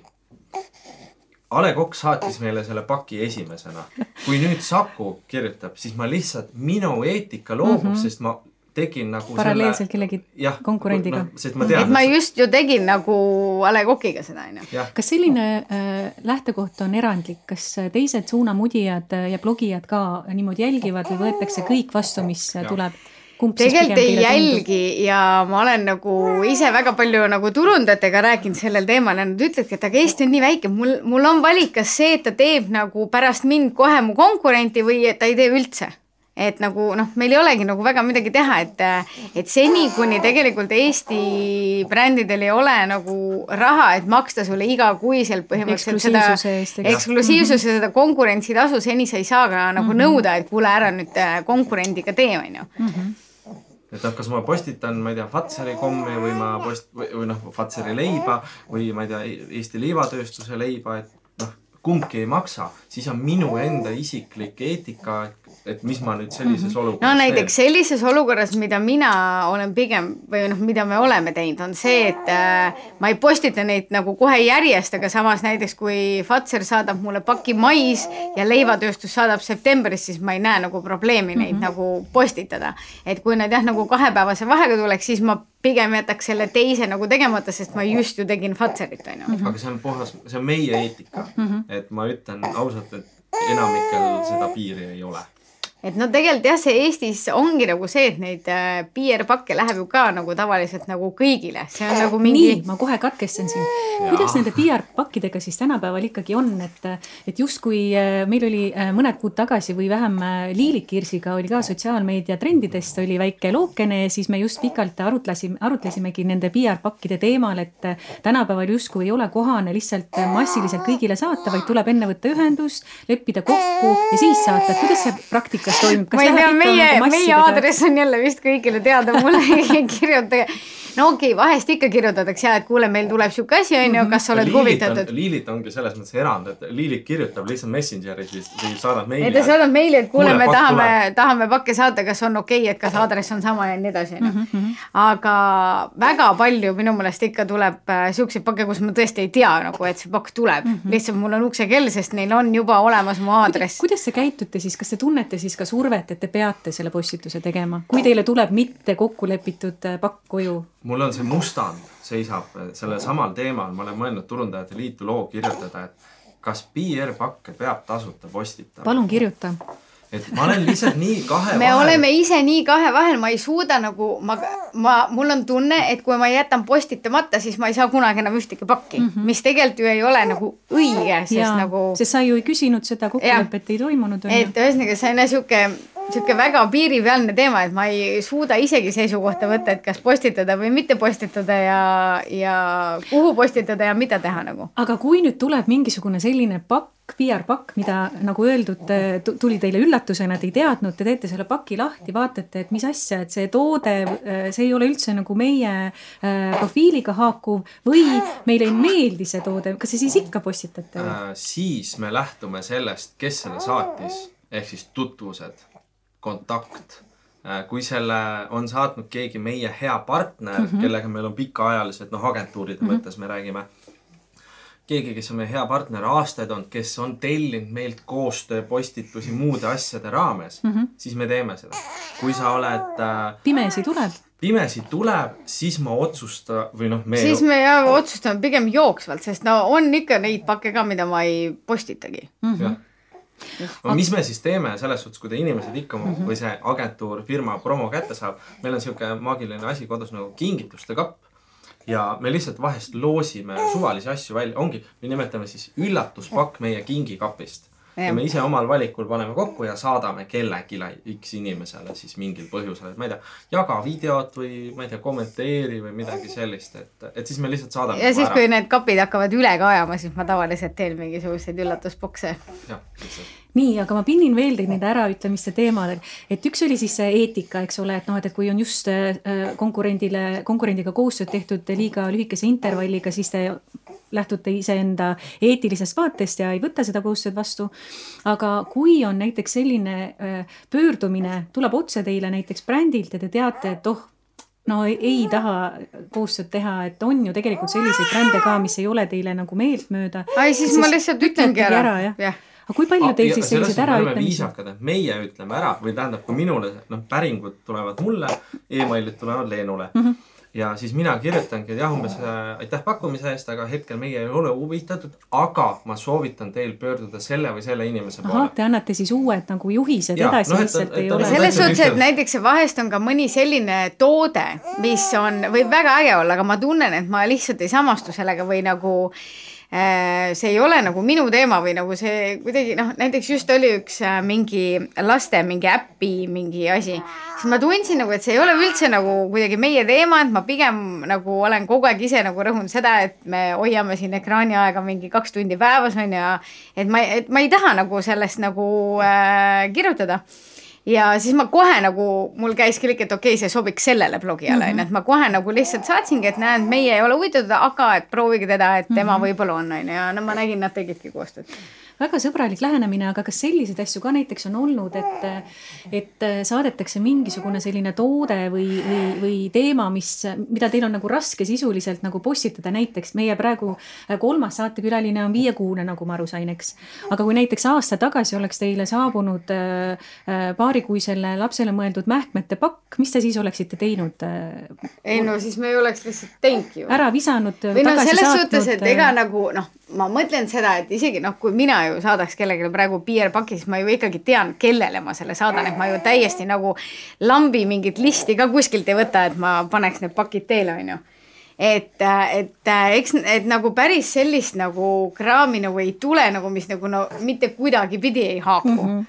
C: A Le Coq saatis meile selle paki esimesena. kui nüüd Saku kirjutab, siis ma lihtsalt, minu eetika loobub mm, -hmm. sest ma tegin nagu
A: paralleelselt kellegi konkurendiga no,.
C: sest ma tean.
B: et ma just ju tegin nagu A Le Coqiga seda, onju.
A: kas selline äh, lähtekoht on erandlik, kas teised suunamudijad ja blogijad ka niimoodi jälgivad või võetakse kõik vastu, mis ja. tuleb?
B: Tegelikult ei jälgi tundub? ja ma olen nagu ise väga palju nagu turundajatega rääkinud sellel teemal ja nad ütlevadki, et aga Eesti on nii väike, mul, mul on valik, kas see, et ta teeb nagu pärast mind kohe mu konkurenti või et ta ei tee üldse. Et nagu noh, meil ei olegi nagu väga midagi teha, et, et seni, kuni tegelikult Eesti brändidel ei ole nagu raha, et maksta sulle igakuiselt põhimõtteliselt seda eksklusiivsuse, seda konkurentsitasu, seni sa ei saa ka nagu mm -hmm. nõuda, et kuule ära nüüd konkurendiga tee, on ju. Mhm
C: et noh, kas ma postitan, ma ei tea, Fatseri kommi või ma post- või, või noh, Fatseri leiba või ma ei tea, Eesti leivatööstuse leiba, et noh, kumbki ei maksa, siis on minu enda isiklik eetika, et et mis ma nüüd sellises mhm. olukorras
B: no näiteks teen. sellises olukorras, mida mina olen pigem või noh, mida me oleme teinud, on see, et äh, ma ei postita neid nagu kohe järjest, aga samas näiteks kui Fazer saadab mulle paki mais ja leivatööstus saadab septembris, siis ma ei näe nagu probleemi neid mm -hmm. nagu postitada. et kui nad jah, nagu kahepäevase vahega tuleks, siis ma pigem jätaks selle teise nagu tegemata, sest ma just ju tegin Fazerit, on ju.
C: aga see on puhas, see on meie eetika mm, -hmm. et ma ütlen ausalt, et enamikel seda piiri ei ole
B: et no tegelikult jah, see Eestis ongi nagu see, et neid äh, PR-pakke läheb ju ka nagu tavaliselt nagu kõigile, see on nagu mingi.
A: nii, ma kohe katkestan siin. kuidas nende PR-pakkidega siis tänapäeval ikkagi on, et, et justkui äh, meil oli äh, mõned kuud tagasi või vähem Liilik Kirsiga oli ka sotsiaalmeedia trendidest oli väike lookene ja siis me just pikalt arutlesime, arutlesimegi nende PR-pakkide teemal, et tänapäeval justkui ei ole kohane lihtsalt massiliselt kõigile saata, vaid tuleb enne võtta ühendust, leppida kokku ja siis saata, kuidas see praktika kas toimub,
B: ma ei tea, meie, nagu meie aadress on jälle vist kõigile teada, mulle ei kirjuta no okei okay,, vahest ikka kirjutatakse ja et kuule, meil tuleb sihuke asi, on ju, kas sa oled Liilit huvitatud.
C: Liilit ongi selles mõttes erand, et Liilit kirjutab lihtsalt Messengeris või saadab meili.
B: ei, ta saadab meili, et kuule, me tahame, tahame pakke saata, kas on okei okay,, et kas aadress on sama ja nii edasi, on ju. Mhm, mhm. aga väga palju minu meelest ikka tuleb äh, siukseid pakke, kus ma tõesti ei tea nagu, et see pakk tuleb mm. -hmm. lihtsalt mul on uksekell, sest neil on juba olemas mu aadress.
A: kuidas te käitute siis, kas te tunnete siis ka survet, et te peate selle postituse tegema, kui teile tuleb mitte kokku lepitud äh, pakk koju?
C: mul on see mustand, seisab sellel samal teemal, ma olen mõelnud Turundajate Liitu loo kirjutada, et kas PR-pakke peab tasuta postitama.
A: palun kirjuta
C: et ma olen lihtsalt nii kahe
B: me vahel. oleme ise nii kahe vahel, ma ei suuda nagu ma, ma, mul on tunne, et kui ma jätan postitamata, siis ma ei saa kunagi enam ühtegi pakki mm, -hmm. mis tegelikult ju ei ole nagu õige, sest ja, nagu.
A: sest sa ju ei küsinud seda kokkulepet, ei toimunud.
B: et ühesõnaga, see on jah sihuke sihuke väga piiripealne teema, et ma ei suuda isegi seisukohta võtta, et kas postitada või mitte postitada ja, ja kuhu postitada ja mida teha nagu.
A: aga kui nüüd tuleb mingisugune selline pakk, PR-pakk, mida nagu öeldud, tuli teile üllatusena, te ei teadnud, te teete selle paki lahti, vaatate, et mis asja, et see toode, see ei ole üldse nagu meie äh, profiiliga haakuv või meile ei meeldi see toode, kas te siis ikka postitate
C: äh,? siis me lähtume sellest, kes selle saatis ehk siis tutvused kontakt. Äh, kui selle on saatnud keegi meie hea partner mm, -hmm. kellega meil on pikaajalised, noh, agentuuride mm -hmm. mõttes me räägime. keegi, kes on meie hea partner aastaid olnud, kes on tellinud meilt koostööpostitusi muude asjade raames mm, -hmm. siis me teeme seda. kui sa oled äh,.
A: pimesi tuleb
C: pimesi tuleb, siis ma otsusta või noh,
B: me. siis me jah otsustame pigem jooksvalt, sest no on ikka neid pakke ka, mida ma ei postitagi
C: mm. -hmm. No mis me siis teeme selles suhtes, kui ta inimesed ikka mm -hmm. või see agentuur, firma promo kätte saab, meil on sihuke maagiline asi kodus nagu kingituste kapp. ja me lihtsalt vahest loosime suvalisi asju välja, ongi, me nimetame siis üllatuspakk meie kingikapist ja me ise omal valikul paneme kokku ja saadame kellelegi X inimesele siis mingil põhjusel, et ma ei tea, jaga videot või ma ei tea, kommenteeri või midagi sellist, et, et siis me lihtsalt saadame.
B: ja siis, kui need kapid hakkavad üle kajama, siis ma tavaliselt teen mingisuguseid üllatusbokse.
C: jah, lihtsalt
A: nii, aga ma pinnin veel teid nende äraütlemiste teemadel, et üks oli siis see eetika, eks ole, et noh, et, et kui on just äh, konkurendile, konkurendiga koostööd tehtud liiga lühikese intervalliga, siis te lähtute iseenda eetilisest vaatest ja ei võta seda koostööd vastu. aga kui on näiteks selline äh, pöördumine, tuleb otse teile näiteks brändilt ja te teate, et oh, no ei, ei taha koostööd teha, et on ju tegelikult selliseid brände ka, mis ei ole teile nagu meeltmööda.
B: ai, siis ma lihtsalt ütlengi ära, ära, jah ja
A: aga kui palju teil siis selliseid äraütlemisi?
C: viisakad, et meie ütleme ära või tähendab, kui minule noh, päringud tulevad mulle e, emailid tulevad Leenule mm. -hmm ja siis mina kirjutangi, et jah, umbes äh, aitäh pakkumise eest, aga hetkel meie ei ole huvitatud, aga ma soovitan teil pöörduda selle või selle inimese poole.
A: ahah, te annate siis uued nagu juhised ja, edasi no,, lihtsalt ei ole.
B: selles suhtes, et näiteks vahest on ka mõni selline toode, mis on, võib väga äge olla, aga ma tunnen, et ma lihtsalt ei samastu sellega või nagu see ei ole nagu minu teema või nagu see kuidagi noh, näiteks just oli üks äh, mingi laste mingi äpi mingi asi, siis ma tundsin nagu, et see ei ole üldse nagu kuidagi meie teema, et ma pigem nagu olen kogu aeg ise nagu rõhunud seda, et me hoiame siin ekraani aega mingi kaks tundi päevas on ju, et ma, et ma ei taha nagu sellest nagu äh, kirjutada ja siis ma kohe nagu, mul käis klikk, et okei okay,, see sobiks sellele blogijale onju mm -hmm., et ma kohe nagu lihtsalt saatsingi, et näed, meie ei ole huvitatud, aga et proovige teda, et tema mm -hmm. võib-olla on onju ja no ma nägin, nad tegidki koostööd
A: väga sõbralik lähenemine, aga kas selliseid asju ka näiteks on olnud, et, et saadetakse mingisugune selline toode või, või, või teema, mis, mida teil on nagu raske sisuliselt nagu postitada, näiteks meie praegu kolmas saatekülaline on viiekuune, nagu ma aru sain, eks. aga kui näiteks aasta tagasi oleks teile saabunud äh, paarikuisele lapsele mõeldud mähkmete pakk, mis te siis oleksite teinud?
B: ei no siis me ei oleks lihtsalt teinudki ju.
A: ära visanud.
B: või noh, selles suhtes, et ega nagu noh, ma mõtlen seda, et isegi noh, kui mina ju saadaks kellelegi praegu PR-paki, siis ma ju ikkagi tean, kellele ma selle saadan, et ma ju täiesti nagu lambi mingit listi ka kuskilt ei võta, et ma paneks need pakid teele, onju. Et, et eks, et nagu päris sellist nagu kraami nagu ei tule nagu, mis nagu no mitte kuidagipidi ei haaku. Mm. -hmm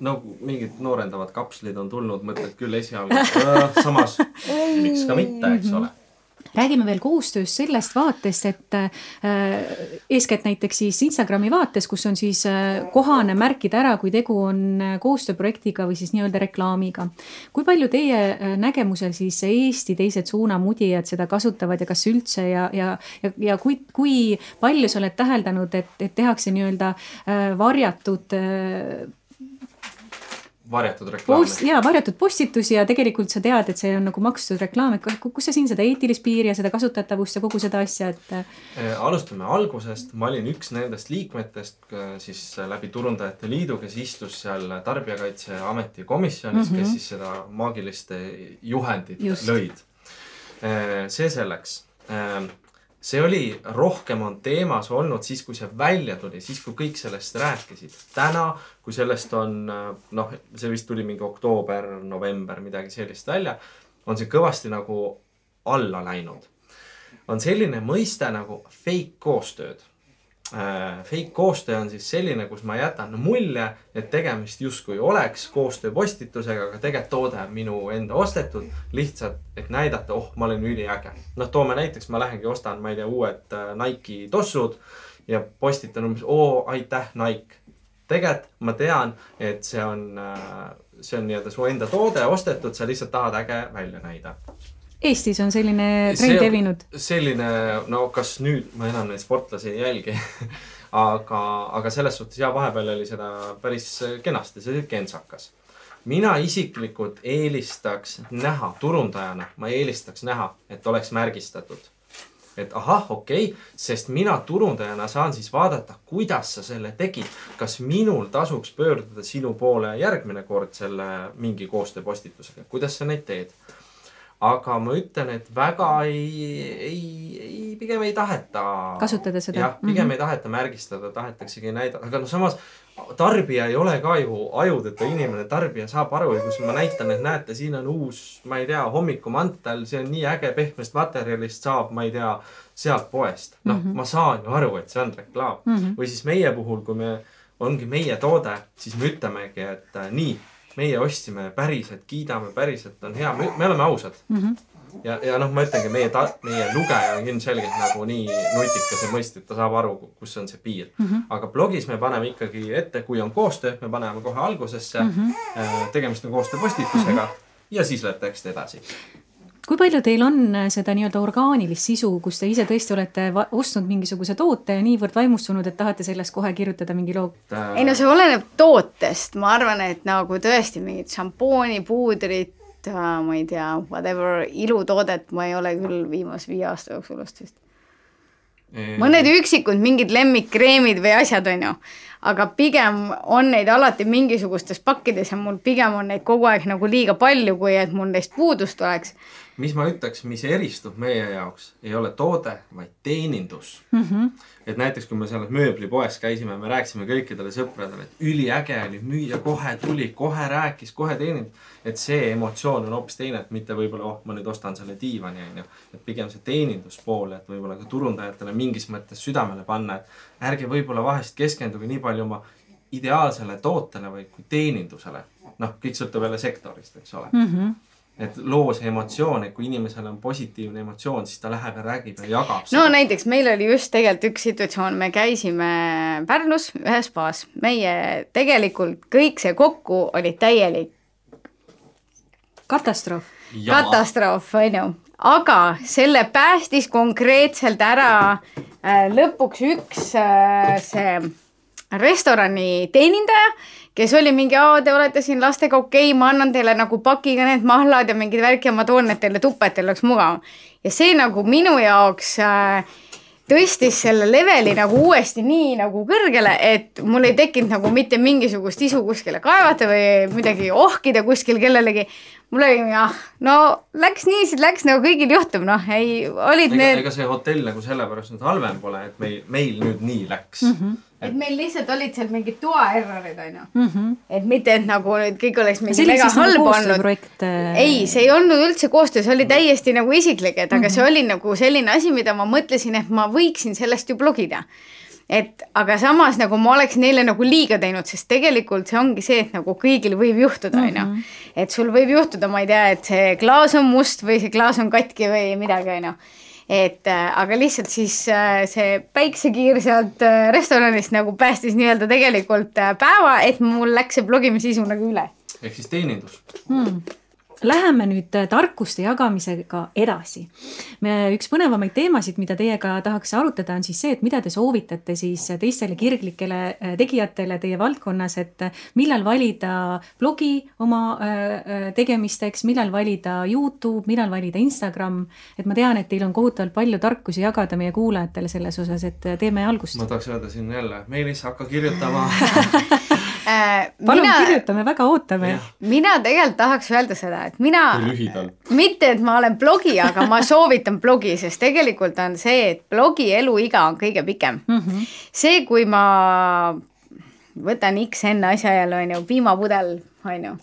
C: no mingid noorendavad kapslid on tulnud, mõtled küll esialgu äh,, samas miks ka mitte, eks ole
A: räägime veel koostöös sellest vaatest, et äh, eeskätt näiteks siis Instagrami vaates, kus on siis äh, kohane märkida ära, kui tegu on äh, koostööprojektiga või siis nii-öelda reklaamiga. kui palju teie äh, nägemusel siis Eesti teised suunamudijad seda kasutavad ja kas üldse ja, ja, ja, ja kui, kui palju sa oled täheldanud, et, et tehakse nii-öelda äh, varjatud äh,
C: varjatud reklaame.
A: ja varjatud postitusi ja tegelikult sa tead, et see on nagu makstud reklaam, et kus sa siin seda eetilist piiri ja seda kasutatavust ja kogu seda asja, et.
C: Äh, alustame algusest, ma olin üks nendest liikmetest äh, siis läbi Turundajate Liidu, kes istus seal Tarbijakaitseameti komisjonis mm, -hmm. kes mhm. siis seda maagilist juhendit Just. lõid. Äh, see selleks see oli, rohkem on teemas olnud siis, kui see välja tuli, siis kui kõik sellest rääkisid. täna, kui sellest on noh, see vist tuli mingi oktoober, november, midagi sellist välja, on see kõvasti nagu alla läinud. on selline mõiste nagu fake koostööd fake koostöö on siis selline, kus ma jätan mulje, et tegemist justkui oleks koostööpostitusega, aga tegelikult toode on minu enda ostetud. lihtsalt, et näidata, oh, ma olen üliäge. noh, toome näiteks, ma lähengi ostan, ma ei tea, uued äh, Nike'i tossud ja postitan umbes, oo, aitäh, Nike. tegelikult ma tean, et see on, äh, see on nii-öelda su enda toode ostetud, sa lihtsalt tahad äge välja näida
A: Eestis on selline trend levinud?
C: selline, no kas nüüd, ma enam neid sportlasi ei jälgi aga, aga selles suhtes ja vahepeal oli seda päris kenasti, see oli kentsakas. mina isiklikult eelistaks näha, turundajana ma eelistaks näha, et oleks märgistatud. et ahah, okei okay,, sest mina turundajana saan siis vaadata, kuidas sa selle tegid. kas minul tasuks pöörduda sinu poole järgmine kord selle mingi koostööpostitusega, kuidas sa neid teed aga ma ütlen, et väga ei, ei, ei, pigem ei taheta.
A: kasutada seda.
C: jah, pigem mm -hmm. ei taheta märgistada, tahetaksegi näidata, aga noh, samas tarbija ei ole ka ju ajudeta inimene, tarbija saab aru ja kui ma näitan, et näete, siin on uus, ma ei tea, hommikumantel, see on nii äge, pehmest materjalist saab, ma ei tea, sealt poest. noh mm -hmm., ma saan ju aru, et see on reklaam mm. -hmm. või siis meie puhul, kui me ongi meie toode, siis me ütlemegi, et äh, nii, meie ostsime päriselt, kiidame päriselt, on hea, me oleme ausad mm. -hmm ja, ja noh, ma ütlengi, meie ta-, meie lugeja on ilmselgelt nagu nii nutikas ja mõistlik, ta saab aru, kus on see piir mm. -hmm. aga blogis me paneme ikkagi ette, kui on koostöö, me paneme kohe algusesse mm, -hmm. tegemist on koostööpostitusega mm -hmm. ja siis läheb tekst edasi
A: kui palju teil on seda nii-öelda orgaanilist sisu, kus te ise tõesti olete ostnud mingisuguse toote ja niivõrd vaimustunud, et tahate sellest kohe kirjutada mingi loo?
B: ei no see oleneb tootest, ma arvan, et nagu tõesti mingit šampooni, puudrit, ma ei tea, whatever ilutoodet ma ei ole küll viimase viie aasta jooksul ostnud. Mõned üksikud mingid lemmikkreemid või asjad, on ju, aga pigem on neid alati mingisugustes pakkides ja mul pigem on neid kogu aeg nagu liiga palju, kui et mul neist puudust oleks
C: mis ma ütleks, mis eristub meie jaoks, ei ole toode, vaid teenindus mm. -hmm. et näiteks, kui me seal mööblipoes käisime, me rääkisime kõikidele sõpradele, et üliäge oli, müüja kohe tuli, kohe rääkis, kohe teenindas. et see emotsioon on hoopis teine, et mitte võib-olla, oh, ma nüüd ostan selle diivani, onju. et pigem see teeninduspool, et võib-olla ka turundajatele mingis mõttes südamele panna, et ärge võib-olla vahest keskenduge nii palju oma ideaalsele tootele, vaid kui teenindusele. noh, kõik sõltub jälle sektorist, eks ole mm. -hmm et loo see emotsioon, et kui inimesel on positiivne emotsioon, siis ta läheb ja räägib ja jagab
B: seda. no näiteks meil oli just tegelikult üks situatsioon, me käisime Pärnus ühes spaas, meie tegelikult kõik see kokku oli täielik
A: katastroof.
B: katastroof, on ju, aga selle päästis konkreetselt ära äh, lõpuks üks äh, see restorani teenindaja kes oli mingi, aa, te olete siin lastega okei okay,, ma annan teile nagu pakiga need mahlad ja mingid värk ja ma toon need teile tuppa, et teil oleks mugavam. ja see nagu minu jaoks äh, tõstis selle leveli nagu uuesti nii nagu kõrgele, et mul ei tekkinud nagu mitte mingisugust isu kuskile kaevata või midagi ohkida kuskil kellelegi. Mul oli jah, no läks nii, siis läks nagu kõigil juhtub, noh, ei, olid
C: ega,
B: need.
C: ega see hotell nagu sellepärast nüüd halvem pole, et meil, meil nüüd nii läks mm. -hmm
B: et meil lihtsalt olid seal mingid toa errorid onju mm. -hmm. et mitte, et nagu nüüd kõik oleks mingi
A: mega halb olnud. Äh,
B: ei, see ei olnud üldse koostöö, see oli täiesti nagu isiklik, et aga mm -hmm. see oli nagu selline asi, mida ma mõtlesin, et ma võiksin sellest ju blogida et aga samas nagu ma oleks neile nagu liiga teinud, sest tegelikult see ongi see, et nagu kõigil võib juhtuda. Mhm. et sul võib juhtuda, ma ei tea, et see klaas on must või see klaas on katki või midagi, onju et äh, aga lihtsalt siis äh, see päiksekiir sealt äh, restoranist nagu päästis nii-öelda tegelikult päeva, et mul läks see blogimise sisu nagu üle.
C: ehk siis teenindus
A: hmm Läheme nüüd äh, tarkuste jagamisega edasi. me, üks põnevamaid teemasid, mida teiega tahaks arutada, on siis see, et mida te soovitate siis teistele kirglikele äh, tegijatele teie valdkonnas, et äh, millal valida blogi oma tegemisteks, millal valida Youtube, millal valida Instagram. et ma tean, et teil on kohutavalt palju tarkusi jagada meie kuulajatele selles osas, et teeme algust.
C: ma tahaks öelda siin jälle, Meelis, hakka kirjutama
A: palun mina, kirjuta, me väga ootame.
B: mina tegelikult tahaks öelda seda, et mina, mitte et ma olen blogija, aga ma soovitan blogi, sest tegelikult on see, et blogi eluiga on kõige pikem mm. -hmm. see, kui ma võtan XN asja jälle, on ju, piimapudel, on ju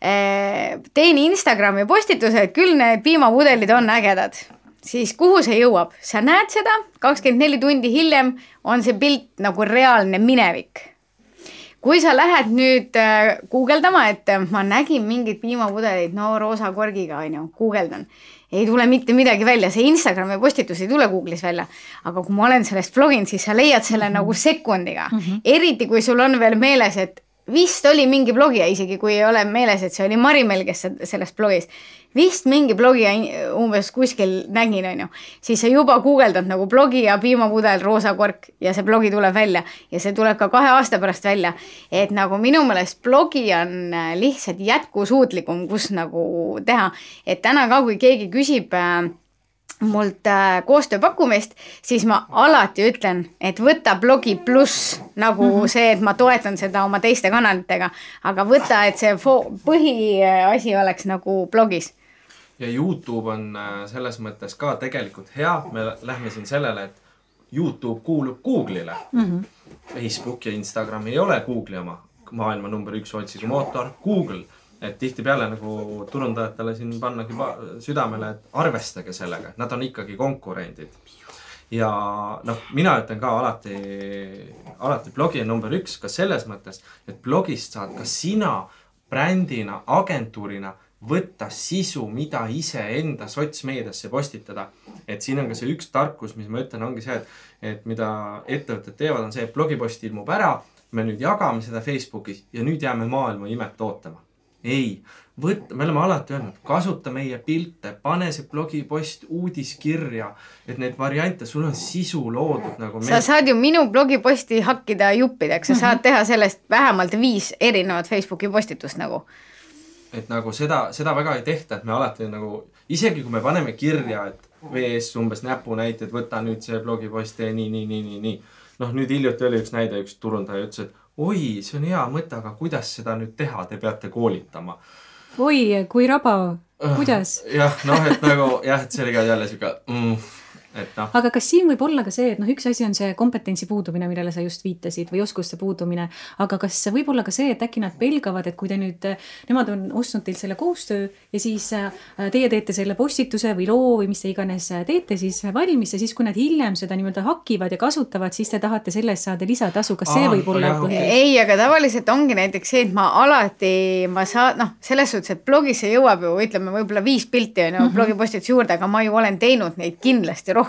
B: eh, teen Instagrami postitused, küll need piimapudelid on ägedad, siis kuhu see jõuab, sa näed seda, kakskümmend neli tundi hiljem on see pilt nagu reaalne minevik kui sa lähed nüüd äh, guugeldama, et äh, ma nägin mingeid piimapudelid, no roosa korgiga on ju, guugeldan. ei tule mitte midagi välja, see Instagrami postitus ei tule Google'is välja. aga kui ma olen sellest bloginud, siis sa leiad selle mm -hmm. nagu sekundiga mm. -hmm. eriti kui sul on veel meeles, et vist oli mingi blogija, isegi kui ei ole meeles, et see oli Marimel, kes sellest blogis. vist mingi blogija umbes kuskil nägin, on ju, siis sa juba guugeldad nagu blogija piimapudel, roosa kork ja see blogi tuleb välja. ja see tuleb ka kahe aasta pärast välja. et nagu minu meelest blogi on äh, lihtsalt jätkusuutlikum, kus nagu teha, et täna ka, kui keegi küsib äh, mult äh, koostööpakkumist, siis ma alati ütlen, et võta blogi pluss nagu mm -hmm. see, et ma toetan seda oma teiste kanalitega, aga võta, et see põhiasi oleks nagu blogis
C: ja Youtube on äh, selles mõttes ka tegelikult hea, me lähme siin sellele, et Youtube kuulub Google'ile mm. -hmm. Facebook ja Instagram ei ole Google'i oma, maailma number üks otsingumootor, Google. Et tihtipeale nagu turundajatele siin pannagi südamele, et arvestage sellega, et nad on ikkagi konkurendid. ja noh, mina ütlen ka alati, alati blogi on number üks ka selles mõttes, et blogist saad ka sina brändina, agentuurina võtta sisu, mida iseenda sotsmeediasse postitada. et siin on ka see üks tarkus, mis ma ütlen, ongi see, et, et mida ettevõtted teevad, on see, et blogipost ilmub ära, me nüüd jagame seda Facebookis ja nüüd jääme maailma imet ootama. Ei, võtta, me oleme alati öelnud, kasuta meie pilte, pane see blogipost uudiskirja, et neid variante, sul on sisu loodud nagu.
B: sa saad ju minu blogiposti hakkida juppideks, sa mm -hmm. saad teha sellest vähemalt viis erinevat Facebooki postitust nagu
C: et nagu seda, seda väga ei tehta, et me alati nagu, isegi kui me paneme kirja, et VS umbes näpunäite, et võta nüüd see blogipost, tee nii, nii, nii, nii, nii. noh, nüüd hiljuti oli üks näide, üks turundaja ütles, et oi, see on hea mõte, aga kuidas seda nüüd teha, te peate koolitama.
A: oi, kui rabav, kuidas?
C: jah, noh, et nagu jah, et see oli ka jälle sihuke mm, noh.
A: aga kas siin võib olla ka see, et noh, üks asi on see kompetentsi puudumine, millele sa just viitasid või oskuste puudumine, aga kas võib olla ka see, et äkki nad pelgavad, et kui te nüüd, nemad on ostnud teilt selle koostöö ja siis äh, teie teete selle postituse või loo või mis te iganes teete siis valmis ja siis, kui nad hiljem seda nii-öelda hakivad ja kasutavad, siis te tahate selle eest saada lisatasu, kas see Aa, võib olla
B: põhjus? ei, aga tavaliselt ongi näiteks see, et ma alati, ma saan, noh, selles suhtes, et blogisse jõuab ju ütleme, võib-olla viis pilti on ju -hmm. blogipostituse juurde, aga ma ju olen teinud neid kindlasti rohkem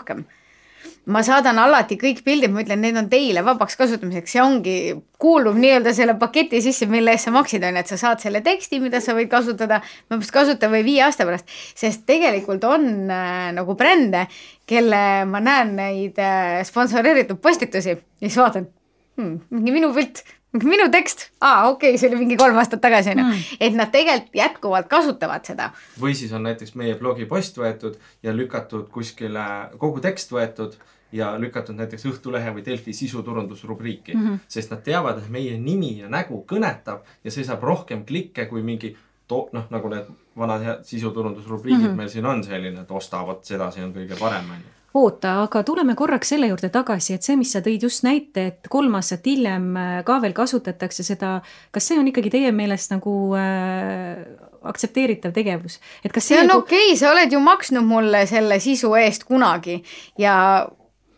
B: ma saadan alati kõik pildid, ma ütlen, need on teile vabaks kasutamiseks, see ongi, kuulub nii-öelda selle paketi sisse, mille eest sa maksid, on ju, et sa saad selle teksti, mida sa võid kasutada, pärast kasuta või viie aasta pärast. sest tegelikult on äh, nagu brände, kelle ma näen neid äh, sponsoreeritud postitusi ja siis vaatan hmm,, mingi minu pilt minu tekst, aa okei okay,, see oli mingi kolm aastat tagasi onju mm., et nad tegelikult jätkuvalt kasutavad seda.
C: või siis on näiteks meie blogi post võetud ja lükatud kuskile, kogu tekst võetud ja lükatud näiteks Õhtulehe või Delfi sisuturundusrubriiki mm, -hmm. sest nad teavad, et meie nimi ja nägu kõnetab ja see saab rohkem klikke kui mingi to-, noh, nagu need vanad sisuturundusrubriigid mm -hmm. meil siin on selline, et osta vot seda, see on kõige parem onju
A: oota, aga tuleme korraks selle juurde tagasi, et see, mis sa tõid just näite, et kolm aastat hiljem äh, ka veel kasutatakse seda, kas see on ikkagi teie meelest nagu äh, aktsepteeritav tegevus, et kas
B: see, see on nagu... okei okay,, sa oled ju maksnud mulle selle sisu eest kunagi ja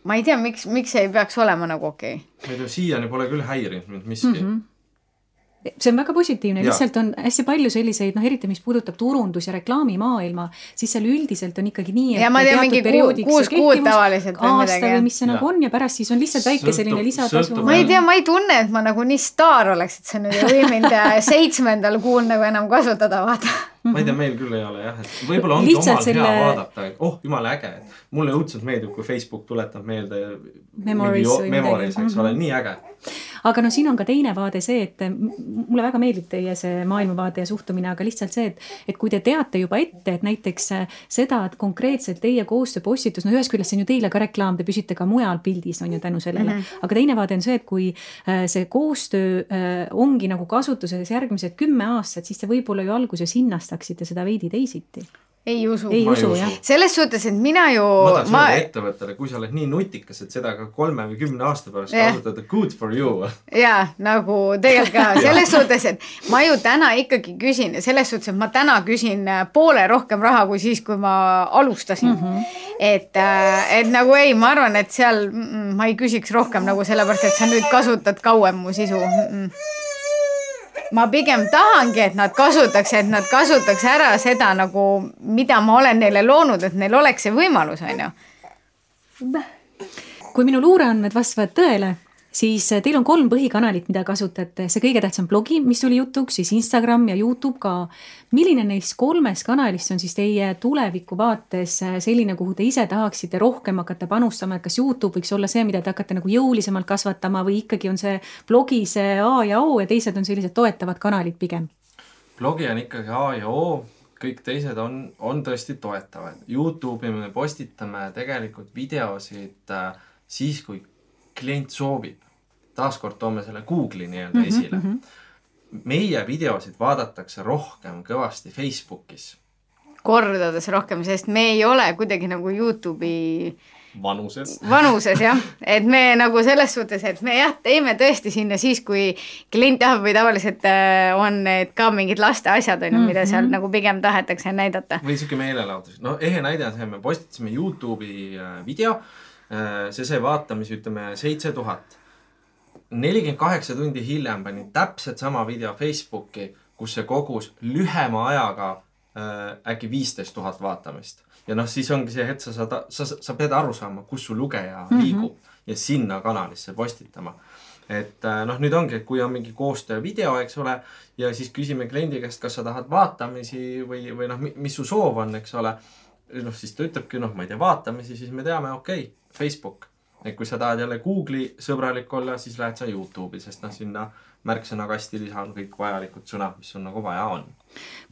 B: ma ei tea, miks, miks see ei peaks olema nagu okei okay..
C: meid ju siiani pole küll häirinud nüüd miski mm. -hmm
A: see on väga positiivne, lihtsalt on hästi palju selliseid, noh, eriti mis puudutab turundus- ja reklaamimaailma, siis seal üldiselt on ikkagi nii,
B: et ja ma tean, mingi kuus kuud tavaliselt
A: või midagi. või mis see nagu on ja pärast siis on lihtsalt väike selline lisatasu.
B: ma ei tea, ma ei tunne, et ma nagu nii staar oleks, et sa nüüd ei või mind seitsmendal kuul nagu enam kasutada, vaata
C: ma ei tea, meil küll ei ole jah, et võib-olla ongi Lihtsalt omal selle... hea vaadata, et oh, jumala äge, et mulle õudselt meeldib, kui Facebook tuletab meelde
A: Memories,
C: memories, eks ole, nii äge.
A: Aga no siin on ka teine vaade see, et mulle väga meeldib teie see maailmavaade ja suhtumine, aga lihtsalt see, et, et kui te teate juba ette, et näiteks äh, seda, et konkreetselt teie koostööpostitus, no ühest küljest see on ju teile ka reklaam, te püsite ka mujal pildis on ju tänu sellele. Mm, -hmm. aga teine vaade on see, et kui äh, see koostöö äh, ongi nagu kasutuses järgmised kümme aastat, siis te võib-olla ju alguses hinnastaksite seda veidi teisiti
B: ei usu.
A: ei usu jah.
B: selles suhtes, et mina ju.
C: ma tahaks ma... öelda ettevõttele, kui sa oled nii nutikas, et seda ka kolme või kümne aasta pärast yeah. kasutada, good for you.
B: ja nagu tegelikult ka selles suhtes, et ma ju täna ikkagi küsin ja selles suhtes, et ma täna küsin äh, poole rohkem raha kui siis, kui ma alustasin mm. -hmm. et, äh, et nagu ei, ma arvan, et seal mm, mm, ma ei küsiks rohkem nagu sellepärast, et sa nüüd kasutad kauem mu sisu mm. -mm ma pigem tahangi, et nad kasutaks, et nad kasutaks ära seda nagu, mida ma olen neile loonud, et neil oleks see võimalus, on ju.
A: kui minu luureandmed vastavad tõele siis eh, teil on kolm põhikanalit, mida kasutate, see kõige tähtsam blogi, mis tuli jutuks, siis Instagram ja Youtube ka. milline neist kolmest kanalist on siis teie tuleviku vaates eh, selline, kuhu te ise tahaksite rohkem hakata panustama, et kas Youtube võiks olla see, mida te hakkate nagu jõulisemalt kasvatama või ikkagi on see blogi see A ja O ja teised on sellised toetavad kanalid pigem?
C: blogi on ikkagi A ja O kõik teised on, on tõesti toetavad. Youtube'i me postitame tegelikult videosid äh, siis, kui klient soovib. Taaskord toome selle Google'i nii-öelda mm -hmm, esile mm. -hmm. meie videosid vaadatakse rohkem kõvasti Facebookis.
B: kordades rohkem, sest me ei ole kuidagi nagu Youtube'i
C: vanuses.
B: vanuses jah, et me nagu selles suhtes, et me jah, teeme tõesti sinna siis, kui klient tahab või tavaliselt äh, on need ka mingid laste asjad on ju mm -hmm., mida seal mhm. nagu pigem tahetakse näidata.
C: või sihuke meelelahutus, no ehe näide on see, me postitasime Youtube'i äh, video see sai vaatamisi, ütleme seitse tuhat. Nelikümmend kaheksa tundi hiljem panin täpselt sama video Facebooki, kus see kogus lühema ajaga äh, äkki viisteist tuhat vaatamist. ja noh, siis ongi see hetk, sa saad, sa, sa pead aru saama, kus su lugeja mm -hmm. liigub ja sinna kanalisse postitama et äh, noh, nüüd ongi, et kui on mingi koostöö video, eks ole, ja siis küsime kliendi käest, kas sa tahad vaatamisi või, või noh, mis su soov on, eks ole. noh, siis ta ütlebki, noh, ma ei tea, vaatamisi, siis me teame, okei okay,, Facebook. Et kui sa tahad jälle Google'i sõbralik olla, siis lähed sa Youtube'i, sest noh, sinna märksõnakasti lisan kõik vajalikud sõnad, mis sul nagu vaja on.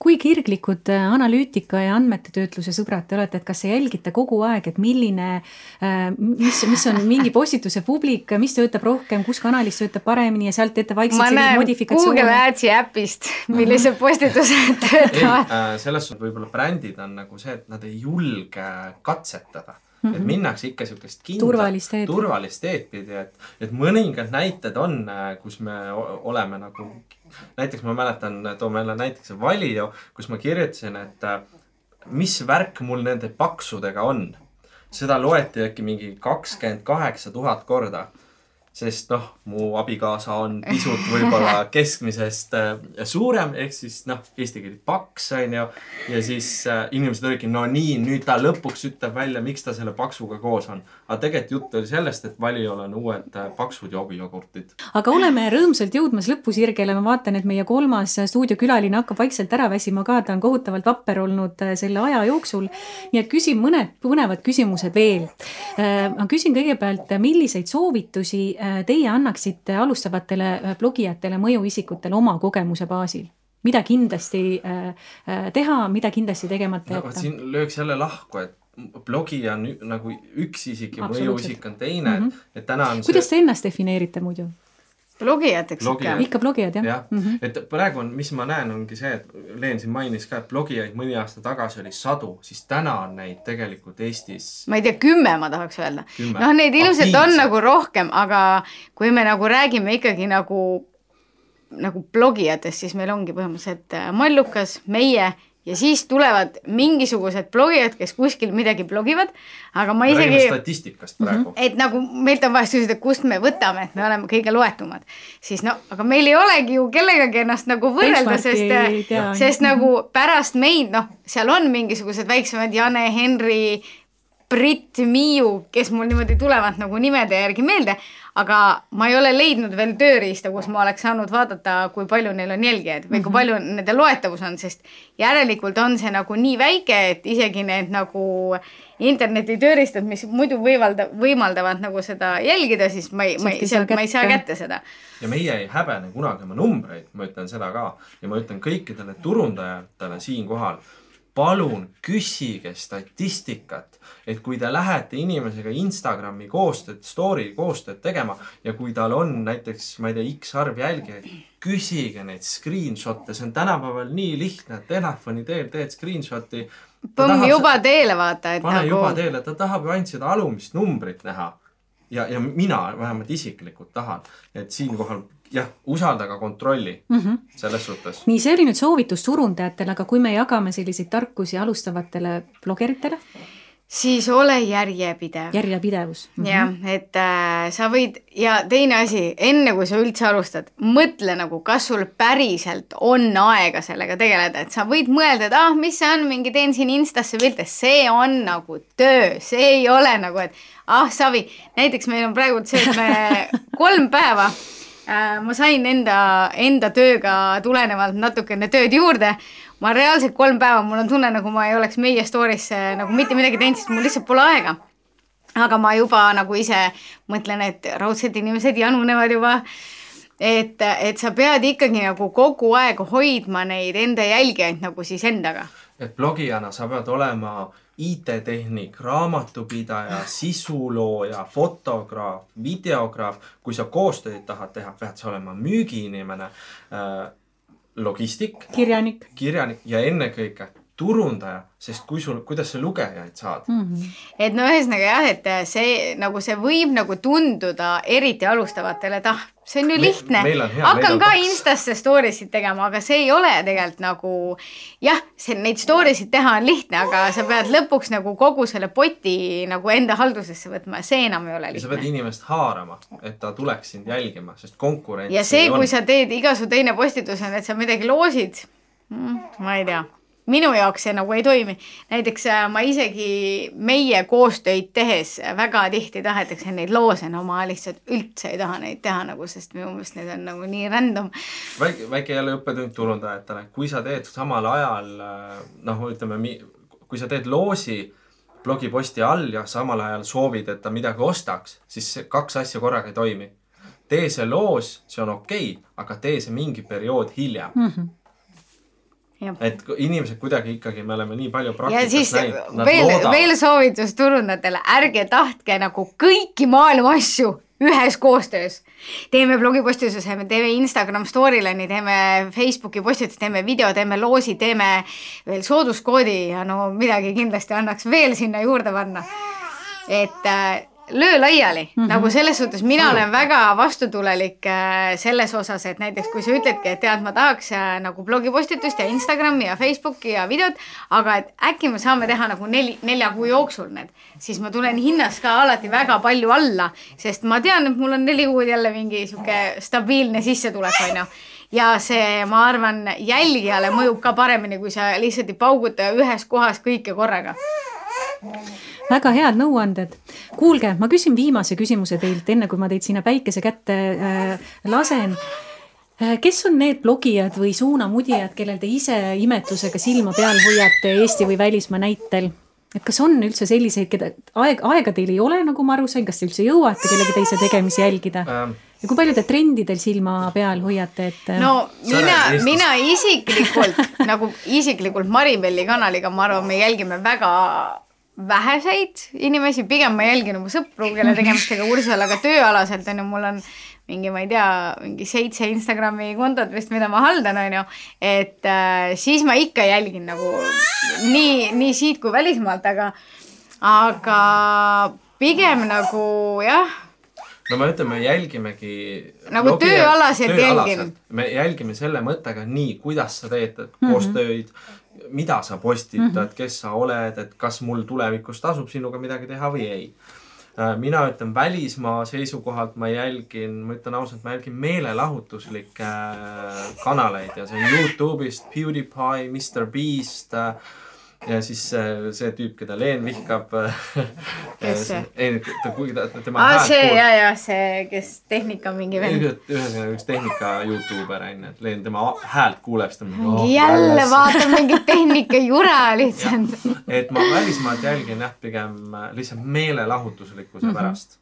A: Kui kirglikud äh, analüütika ja andmetetöötluse sõbrad te olete, et kas te jälgite kogu aeg, et milline, äh, mis, mis on mingi postituse publik, mis töötab rohkem, kus kanalis töötab paremini ja sealt teete vaikselt selliseid modifikatsioone?
B: Google Adsi äpist, millised postitused töötavad.
C: äh, selles suhtes võib-olla brändid on nagu see, et nad ei julge katsetada Mm -hmm. et minnakse ikka niisugust kindlat
A: turvalist teed,
C: turvalist teed pidi, et, et mõningad näited on, kus me oleme nagu näiteks ma mäletan, toome jälle näiteks Valio, kus ma kirjutasin, et äh, mis värk mul nende paksudega on. seda loeti äkki mingi kakskümmend kaheksa tuhat korda sest noh, mu abikaasa on pisut võib-olla keskmisest äh, suurem, ehk siis noh, eesti keeli paks on ju. ja siis äh, inimesed olidki, no nii, nüüd ta lõpuks ütleb välja, miks ta selle paksuga koos on. aga tegelikult jutt oli sellest, et Valiol on uued äh, paksud jogijogurtid.
A: aga oleme rõõmsalt jõudmas lõpusirgele, ma vaatan, et meie kolmas stuudiokülaline hakkab vaikselt ära väsima ka, ta on kohutavalt vapper olnud äh, selle aja jooksul. nii et küsin mõned põnevad küsimused veel. Ma küsin kõigepealt, milliseid soovitusi teie annaksite alustavatele äh, blogijatele, mõjuisikutele oma kogemuse baasil? mida kindlasti äh, teha, mida kindlasti tegemata jätta no,?
C: siin lööks jälle lahku, et blogija on nagu üks isik ja mõjuisik on teine mm, -hmm. et täna on
A: kuidas see... te ennast defineerite muidu?
B: Blogijateks ikka.
A: ikka blogijad jah
C: ja. mm. -hmm. et praegu on, mis ma näen, ongi see, et Leen siin mainis ka, et blogijaid mõni aasta tagasi oli sadu, siis täna on neid tegelikult Eestis.
B: ma ei tea, kümme ma tahaks öelda. noh, neid ilmselt on nagu rohkem, aga kui me nagu räägime ikkagi nagu nagu blogijatest, siis meil ongi põhimõtteliselt äh, Mallukas, meie ja siis tulevad mingisugused blogijad, kes kuskil midagi blogivad, aga ma isegi.
C: räägime statistikast praegu.
B: et nagu meilt on vahest küsida, kust me võtame, et me oleme kõige loetumad. siis no, aga meil ei olegi ju kellegagi ennast nagu võrrelda, sest, sest nagu pärast meid, noh, seal on mingisugused väiksemad Jane, Henri, Brit, Miiu, kes mul niimoodi tulevad nagu nimede järgi meelde aga ma ei ole leidnud veel tööriista, kus ma oleks saanud vaadata, kui palju neil on jälgijaid või kui mhm. palju nende loetavus on, sest järelikult on see nagu nii väike, et isegi need nagu interneti tööriistad, mis muidu võimalda, võimaldavad nagu seda jälgida, siis ma ei, ma ei, sealt ma ei saa kätte seda.
C: ja meie ei häbene kunagi oma numbreid, ma ütlen seda ka ja ma ütlen kõikidele turundajatele siinkohal palun küsige statistikat, et kui te lähete inimesega Instagrami koostööd, story koostööd tegema ja kui tal on näiteks, ma ei tea, X arv jälgijaid, küsige neid screenshot'e, see on tänapäeval nii lihtne, telefoni teel teed screenshot'i.
B: põmm juba teele vaata,
C: et pane nagu. juba teele, ta tahab ju ainult seda alumist numbrit näha. ja, ja mina vähemalt isiklikult tahan, et siinkohal jah, usaldage kontrolli mm -hmm. selles suhtes.
A: nii, see oli nüüd soovitus turundajatele, aga kui me jagame selliseid tarkusi alustavatele blogeritele?
B: siis ole järjepidev.
A: järjepidevus
B: mm. -hmm. jah, et äh, sa võid ja teine asi, enne kui sa üldse alustad, mõtle nagu, kas sul päriselt on aega sellega tegeleda, et sa võid mõelda, et ah, mis see on, mingi teen siin Instasse pilte, see on nagu töö, see ei ole nagu, et ah, savi, näiteks meil on praegu see, et me kolm päeva ma sain enda, enda tööga tulenevalt natukene tööd juurde. ma reaalselt kolm päeva, mul on tunne, nagu ma ei oleks meie story'sse nagu mitte midagi teinud, sest mul lihtsalt pole aega. aga ma juba nagu ise mõtlen, et raudselt inimesed janunevad juba et, et sa pead ikkagi nagu kogu aeg hoidma neid enda jälgijaid nagu siis endaga.
C: et blogijana sa pead olema IT-tehnik, raamatupidaja, sisulooja, fotograaf, videograaf, kui sa koostööd tahad teha, pead sa olema müügiinimene äh,, logistik.
A: kirjanik.
C: kirjanik ja ennekõike turundaja, sest kui sul, kuidas sa lugejaid saad mm. -hmm.
B: et no ühesõnaga jah, et see nagu see võib nagu tunduda eriti alustavatele, et ah, see on ju
C: Me-
B: lihtne
C: on hea,
B: hakkan ka
C: kaks.
B: Instasse story sid tegema, aga see ei ole tegelikult nagu jah, see neid story sid teha on lihtne, aga sa pead lõpuks nagu kogu selle poti nagu enda haldusesse võtma ja see enam ei ole
C: ja sa pead
B: lihtne.
C: inimest haarama, et ta tuleks sind jälgima, sest konkurentsi
B: ja see,
C: on.
B: kui sa teed iga su teine postitus on, et sa midagi loosid mm,, ma ei tea minu jaoks see nagu ei toimi. näiteks äh, ma isegi meie koostöid tehes väga tihti tahetakse neid loose, no ma lihtsalt üldse ei taha neid teha nagu, sest minu meelest need on nagu nii random.
C: väike, väike jälle õppetund turundajatele, kui sa teed samal ajal noh, ütleme, kui sa teed loosi blogiposti all ja samal ajal soovid, et ta midagi ostaks, siis kaks asja korraga ei toimi. tee see loos, see on okei okay,, aga tee see mingi periood hiljem mm. -hmm. Et inimesed kuidagi ikkagi, me oleme nii palju
B: ja
C: praktikas
B: siis
C: näinud,
B: veel, veel soovitus turundajatele, ärge tahtke nagu kõiki maailma asju ühes koostöös. teeme blogipostituse, me teeme Instagram storyline'i, teeme Facebooki postituse, teeme video, teeme loosi, teeme veel sooduskoodi ja no midagi kindlasti annaks veel sinna juurde panna. et äh, löö laiali mm, -hmm. nagu selles suhtes mina olen väga vastutulelik äh, selles osas, et näiteks kui sa ütledki, et tead, ma tahaks äh, nagu blogipostitust ja Instagrami ja Facebooki ja videot, aga et äkki me saame teha nagu neli, nelja kuu jooksul need, siis ma tulen hinnas ka alati väga palju alla, sest ma tean, et mul on neli kuud jälle mingi sihuke stabiilne sissetulek, onju ja see, ma arvan, jälgijale mõjub ka paremini, kui sa lihtsalt ei pauguta ühes kohas kõike korraga.
A: Väga head nõuanded. kuulge, ma küsin viimase küsimuse teilt, enne kui ma teid sinna päikese kätte äh, lasen äh, kes on need blogijad või suunamudijad, kellel te ise imetlusega silma peal hoiate Eesti või välismaa näitel? et kas on üldse selliseid, keda aeg, aega teil ei ole, nagu ma aru sain, kas te üldse jõuate kellegi teise tegemisi jälgida?
C: Ähm,
A: ja kui palju te trendidel silma peal hoiate, et äh,
B: no mina mina isiklikult nagu isiklikult Maribelli kanaliga, ma arvan, me jälgime väga väheseid inimesi, pigem ma jälgin oma sõpru, kelle tegemistega kursis olla, aga tööalaselt on ju, mul on mingi, ma ei tea, mingi seitse Instagrami kontot vist, mida ma haldan, on ju. et äh, siis ma ikka jälgin nagu nii, nii siit kui välismaalt, aga, aga pigem nagu jah
C: no ma ütlen, me jälgimegi.
B: Nagu tööalaselt jälgin..
C: me jälgime selle mõttega nii, kuidas sa teed koostööd, mida sa postitad, kes sa oled, et kas mul tulevikus tasub sinuga midagi teha või ei. mina ütlen välismaa seisukohalt ma jälgin, ma ütlen ausalt, ma jälgin meelelahutuslikke äh, kanaleid ja see on Youtube'ist PewDiePie, Mr Beast äh, ja siis see, see tüüp, keda Leen vihkab.
B: Kes see?
C: ei, ta, kui ta, tema
B: aa, see
C: kuulab-
B: ja, ja see, kes tehnika mingi vend.
C: ühesõnaga üks tehnika Youtuber on ju, et Leen tema häält kuuleb, siis ta on oh,
B: jälle vaatan mingit tehnikajura lihtsalt.
C: et ma välismaalt jälgin jah, pigem äh, lihtsalt meelelahutuslikkuse mm -hmm. pärast.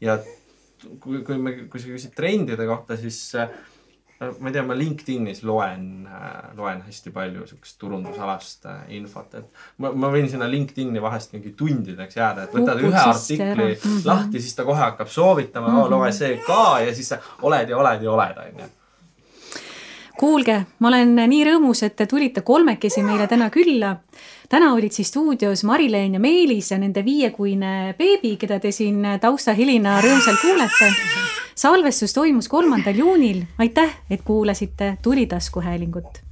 C: ja kui, kui me, kui sa küsid trendide kohta, siis äh, ma ei tea, ma LinkedInis loen, loen hästi palju siukest turundusalast äh, infot, et ma, ma võin sinna LinkedIni vahest mingi tundideks jääda, et võtad
A: Upud
C: ühe artikli
A: ära. Mhm.
C: lahti, siis ta kohe hakkab soovitama mm, -hmm. loe see ka ja siis sa oled ja oled ja oled, onju
A: kuulge, ma olen nii rõõmus, et te tulite kolmekesi meile täna külla. täna olid siis stuudios Mari-Leen ja Meelis ja nende viiekuine beebi, keda te siin taustahelina rõõmsalt kuulete. Salvestus toimus kolmandal juunil. aitäh, et kuulasite Tuli taskuhäälingut